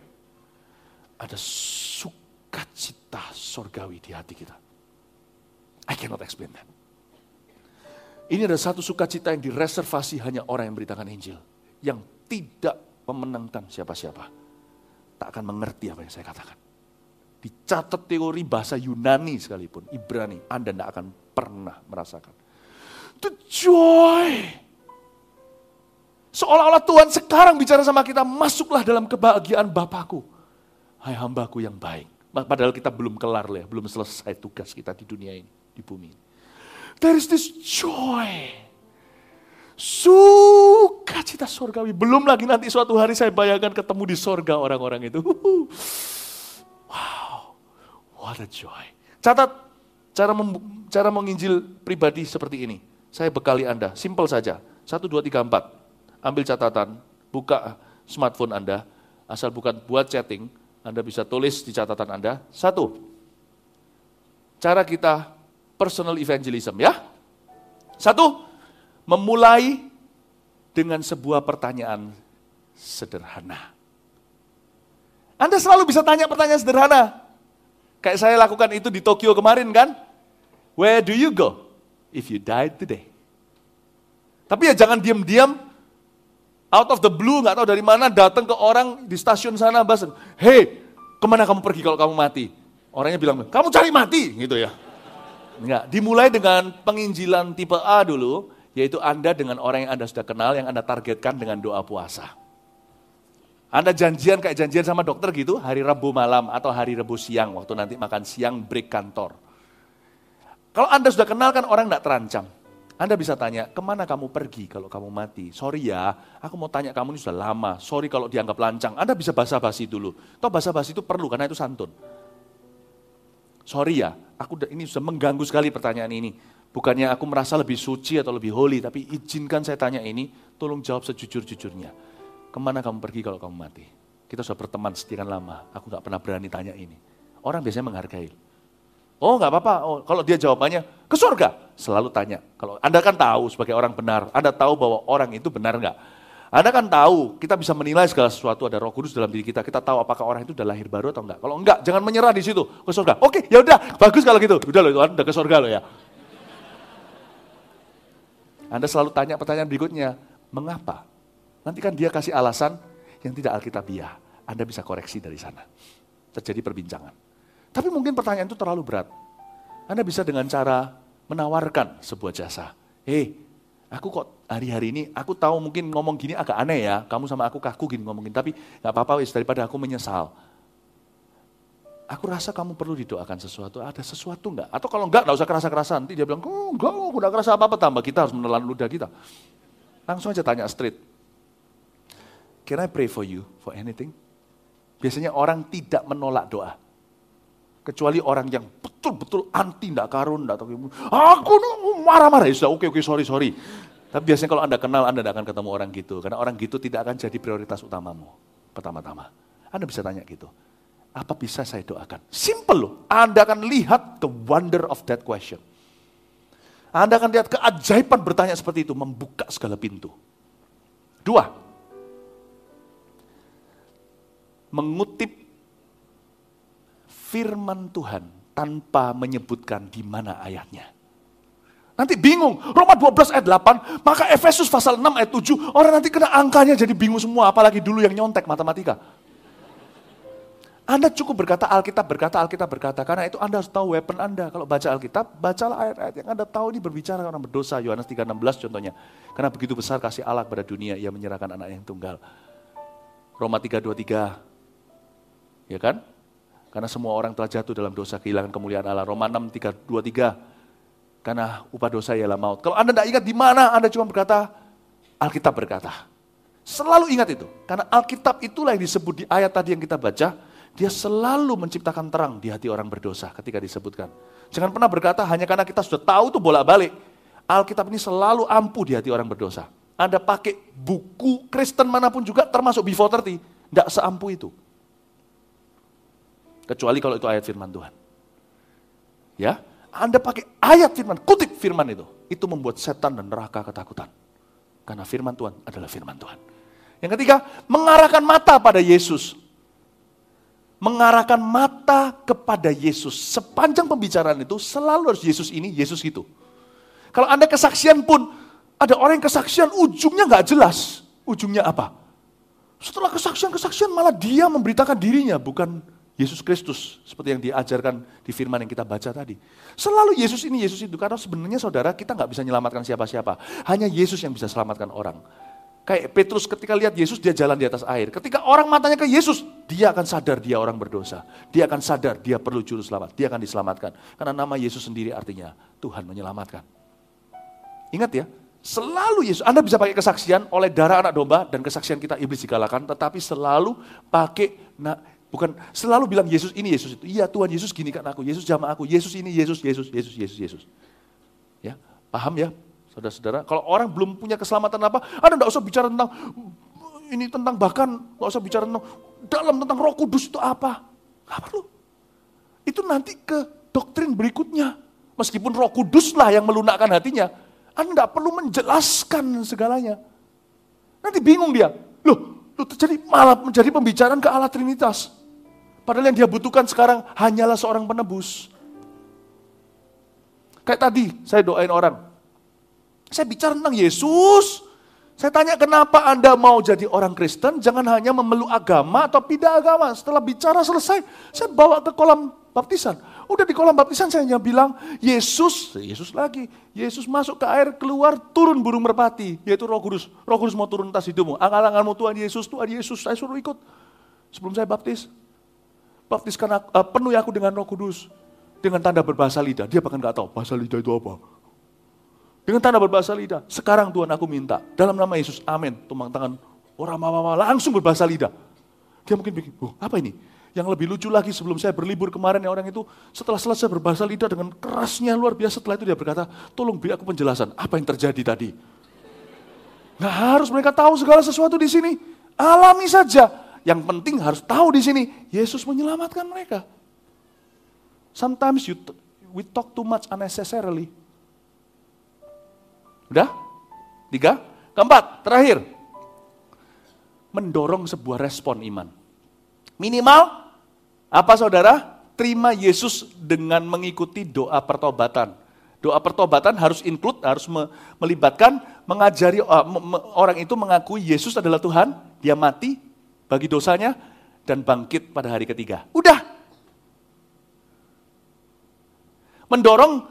[SPEAKER 1] Ada sukacita surgawi di hati kita. I cannot explain that. Ini ada satu sukacita yang direservasi hanya orang yang beritakan Injil. Yang tidak memenangkan siapa-siapa. Tak akan mengerti apa yang saya katakan. Dicatat teori bahasa Yunani sekalipun, Ibrani, Anda tidak akan pernah merasakan. The joy. Seolah-olah Tuhan sekarang bicara sama kita, masuklah dalam kebahagiaan Bapakku. Hai hambaku yang baik. Padahal kita belum kelar ya, belum selesai tugas kita di dunia ini, di bumi ini. There is this joy Sukacita surgawi. Belum lagi nanti suatu hari saya bayangkan ketemu di sorga orang-orang itu. Wow, what a joy. Catat cara cara menginjil pribadi seperti ini. Saya bekali Anda, simple saja. Satu, dua, tiga, empat. Ambil catatan, buka smartphone Anda, asal bukan buat chatting, Anda bisa tulis di catatan Anda. Satu, cara kita personal evangelism ya. Satu, memulai dengan sebuah pertanyaan sederhana. Anda selalu bisa tanya pertanyaan sederhana. Kayak saya lakukan itu di Tokyo kemarin kan. Where do you go if you died today? Tapi ya jangan diam-diam out of the blue, nggak tahu dari mana datang ke orang di stasiun sana bahas, hey, ke mana kamu pergi kalau kamu mati? Orangnya bilang, kamu cari mati, gitu ya. Enggak, dimulai dengan penginjilan tipe A dulu, yaitu Anda dengan orang yang Anda sudah kenal, yang Anda targetkan dengan doa puasa. Anda janjian kayak janjian sama dokter gitu, hari Rabu malam atau hari Rabu siang, waktu nanti makan siang break kantor. Kalau Anda sudah kenal kan orang tidak terancam. Anda bisa tanya, ke mana kamu pergi kalau kamu mati? Sorry ya, aku mau tanya kamu ini sudah lama. Sorry kalau dianggap lancang. Anda bisa basa-basi dulu. Toh basa-basi itu perlu karena itu santun. Sorry ya, aku ini sudah mengganggu sekali pertanyaan ini. Bukannya aku merasa lebih suci atau lebih holy, tapi izinkan saya tanya ini, tolong jawab sejujur-jujurnya. Ke mana kamu pergi kalau kamu mati? Kita sudah berteman sekian lama, aku gak pernah berani tanya ini. Orang biasanya menghargai. Oh gak apa-apa, oh, kalau dia jawabannya ke surga, selalu tanya. Kalau Anda kan tahu sebagai orang benar, Anda tahu bahwa orang itu benar nggak? Anda kan tahu, kita bisa menilai segala sesuatu, ada roh kudus dalam diri kita, kita tahu apakah orang itu sudah lahir baru atau enggak. Kalau enggak, jangan menyerah di situ, ke surga. Oke, ya udah, bagus kalau gitu. Udah loh, itu udah ke surga loh ya. Anda selalu tanya pertanyaan berikutnya, mengapa? Nanti kan dia kasih alasan yang tidak alkitabiah. Anda bisa koreksi dari sana. Terjadi perbincangan. Tapi mungkin pertanyaan itu terlalu berat. Anda bisa dengan cara menawarkan sebuah jasa. Hei, aku kok hari-hari ini, aku tahu mungkin ngomong gini agak aneh ya, kamu sama aku kaku gini ngomongin, tapi gak apa-apa wis daripada aku menyesal aku rasa kamu perlu didoakan sesuatu, ada sesuatu enggak? Atau kalau enggak, enggak usah kerasa-kerasan. Nanti dia bilang, oh, enggak, aku enggak kerasa apa-apa, tambah kita harus menelan ludah kita. Langsung aja tanya straight. Can I pray for you for anything? Biasanya orang tidak menolak doa. Kecuali orang yang betul-betul anti, enggak karun, enggak tahu. Aku marah-marah, ya sudah, oke, oke, sorry, sorry. Tapi biasanya kalau Anda kenal, Anda tidak akan ketemu orang gitu. Karena orang gitu tidak akan jadi prioritas utamamu, pertama-tama. Anda bisa tanya gitu apa bisa saya doakan? Simple loh. Anda akan lihat the wonder of that question. Anda akan lihat keajaiban bertanya seperti itu, membuka segala pintu. Dua, mengutip firman Tuhan tanpa menyebutkan di mana ayatnya. Nanti bingung, Roma 12 ayat 8, maka Efesus pasal 6 ayat 7, orang nanti kena angkanya jadi bingung semua, apalagi dulu yang nyontek matematika. Anda cukup berkata Alkitab, berkata Alkitab, berkata. Karena itu Anda harus tahu weapon Anda. Kalau baca Alkitab, bacalah ayat-ayat yang Anda tahu ini berbicara orang berdosa. Yohanes 3.16 contohnya. Karena begitu besar kasih Allah pada dunia, ia menyerahkan anak yang tunggal. Roma 3.23. Ya kan? Karena semua orang telah jatuh dalam dosa kehilangan kemuliaan Allah. Roma 6, 3, 23. Karena upah dosa ialah maut. Kalau Anda tidak ingat di mana, Anda cuma berkata, Alkitab berkata. Selalu ingat itu. Karena Alkitab itulah yang disebut di ayat tadi yang kita baca. Dia selalu menciptakan terang di hati orang berdosa ketika disebutkan. Jangan pernah berkata hanya karena kita sudah tahu itu bolak-balik. Alkitab ini selalu ampuh di hati orang berdosa. Anda pakai buku Kristen mana pun juga termasuk before 30. Tidak seampuh itu. Kecuali kalau itu ayat firman Tuhan. Ya, Anda pakai ayat firman, kutip firman itu. Itu membuat setan dan neraka ketakutan. Karena firman Tuhan adalah firman Tuhan. Yang ketiga, mengarahkan mata pada Yesus. Mengarahkan mata kepada Yesus. Sepanjang pembicaraan itu selalu harus Yesus ini, Yesus itu. Kalau Anda kesaksian pun, ada orang yang kesaksian ujungnya nggak jelas. Ujungnya apa? Setelah kesaksian-kesaksian malah dia memberitakan dirinya, bukan Yesus Kristus, seperti yang diajarkan di firman yang kita baca tadi. Selalu Yesus ini, Yesus itu. Karena sebenarnya saudara, kita nggak bisa menyelamatkan siapa-siapa. Hanya Yesus yang bisa selamatkan orang. Kayak Petrus ketika lihat Yesus, dia jalan di atas air. Ketika orang matanya ke Yesus, dia akan sadar dia orang berdosa. Dia akan sadar dia perlu juru selamat. Dia akan diselamatkan. Karena nama Yesus sendiri artinya Tuhan menyelamatkan. Ingat ya, selalu Yesus. Anda bisa pakai kesaksian oleh darah anak domba dan kesaksian kita iblis dikalahkan. Tetapi selalu pakai Bukan selalu bilang Yesus ini, Yesus itu. Iya Tuhan Yesus gini kan aku, Yesus jama aku, Yesus ini, Yesus, Yesus, Yesus, Yesus, Yesus. Ya, paham ya saudara-saudara? Kalau orang belum punya keselamatan apa, Anda tidak usah bicara tentang ini tentang bahkan nggak usah bicara tentang dalam tentang Roh Kudus itu apa. Nggak perlu. Itu nanti ke doktrin berikutnya. Meskipun Roh Kudus lah yang melunakkan hatinya, Anda tidak perlu menjelaskan segalanya. Nanti bingung dia. Loh, loh jadi malah menjadi pembicaraan ke Allah Trinitas. Padahal yang dia butuhkan sekarang hanyalah seorang penebus. Kayak tadi saya doain orang. Saya bicara tentang Yesus. Saya tanya kenapa Anda mau jadi orang Kristen, jangan hanya memeluk agama atau pindah agama. Setelah bicara selesai, saya bawa ke kolam baptisan. Udah di kolam baptisan saya hanya bilang, Yesus, Yesus lagi. Yesus masuk ke air, keluar, turun burung merpati. Yaitu roh kudus. Roh kudus mau turun atas hidupmu. Angal-angalmu Tuhan Yesus, Tuhan Yesus, saya suruh ikut. Sebelum saya baptis, baptiskan aku, uh, penuhi aku dengan roh kudus. Dengan tanda berbahasa lidah. Dia bahkan nggak tahu bahasa lidah itu apa. Dengan tanda berbahasa lidah. Sekarang Tuhan aku minta. Dalam nama Yesus, amin. Tumpang tangan. Orang mama langsung berbahasa lidah. Dia mungkin pikir, oh, apa ini? Yang lebih lucu lagi sebelum saya berlibur kemarin ya orang itu setelah selesai berbahasa lidah dengan kerasnya luar biasa setelah itu dia berkata, tolong beri aku penjelasan apa yang terjadi tadi. Nggak harus mereka tahu segala sesuatu di sini. Alami saja. Yang penting harus tahu di sini, Yesus menyelamatkan mereka. Sometimes you we talk too much unnecessarily. Udah? Tiga? Keempat, terakhir. Mendorong sebuah respon iman. Minimal, apa saudara? Terima Yesus dengan mengikuti doa pertobatan. Doa pertobatan harus include, harus melibatkan, mengajari uh, orang itu mengakui Yesus adalah Tuhan, dia mati, bagi dosanya dan bangkit pada hari ketiga. Udah. Mendorong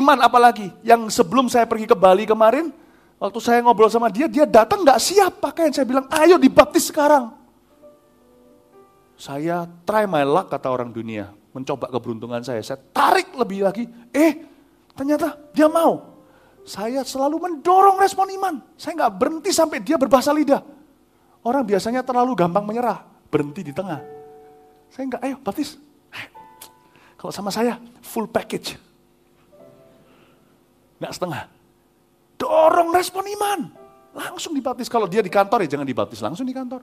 [SPEAKER 1] iman apalagi yang sebelum saya pergi ke Bali kemarin, waktu saya ngobrol sama dia, dia datang nggak siap pakaian. Saya bilang, ayo dibaptis sekarang. Saya try my luck kata orang dunia, mencoba keberuntungan saya. Saya tarik lebih lagi, eh ternyata dia mau. Saya selalu mendorong respon iman. Saya nggak berhenti sampai dia berbahasa lidah. Orang biasanya terlalu gampang menyerah, berhenti di tengah. Saya enggak, ayo baptis. Kalau sama saya, full package. Enggak setengah. Dorong respon iman. Langsung dibaptis. Kalau dia di kantor ya jangan dibaptis langsung di kantor.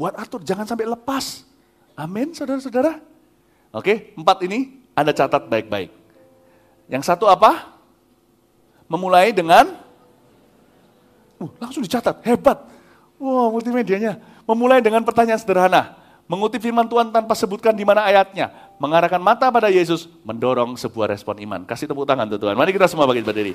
[SPEAKER 1] Buat atur, jangan sampai lepas. Amin, saudara-saudara. Oke, empat ini Anda catat baik-baik. Yang satu apa? Memulai dengan, uh, langsung dicatat, hebat. Wow, multimedianya. Memulai dengan pertanyaan sederhana. Mengutip firman Tuhan tanpa sebutkan di mana ayatnya. Mengarahkan mata pada Yesus, mendorong sebuah respon iman. Kasih tepuk tangan Tuhan. Mari kita semua bagi berdiri.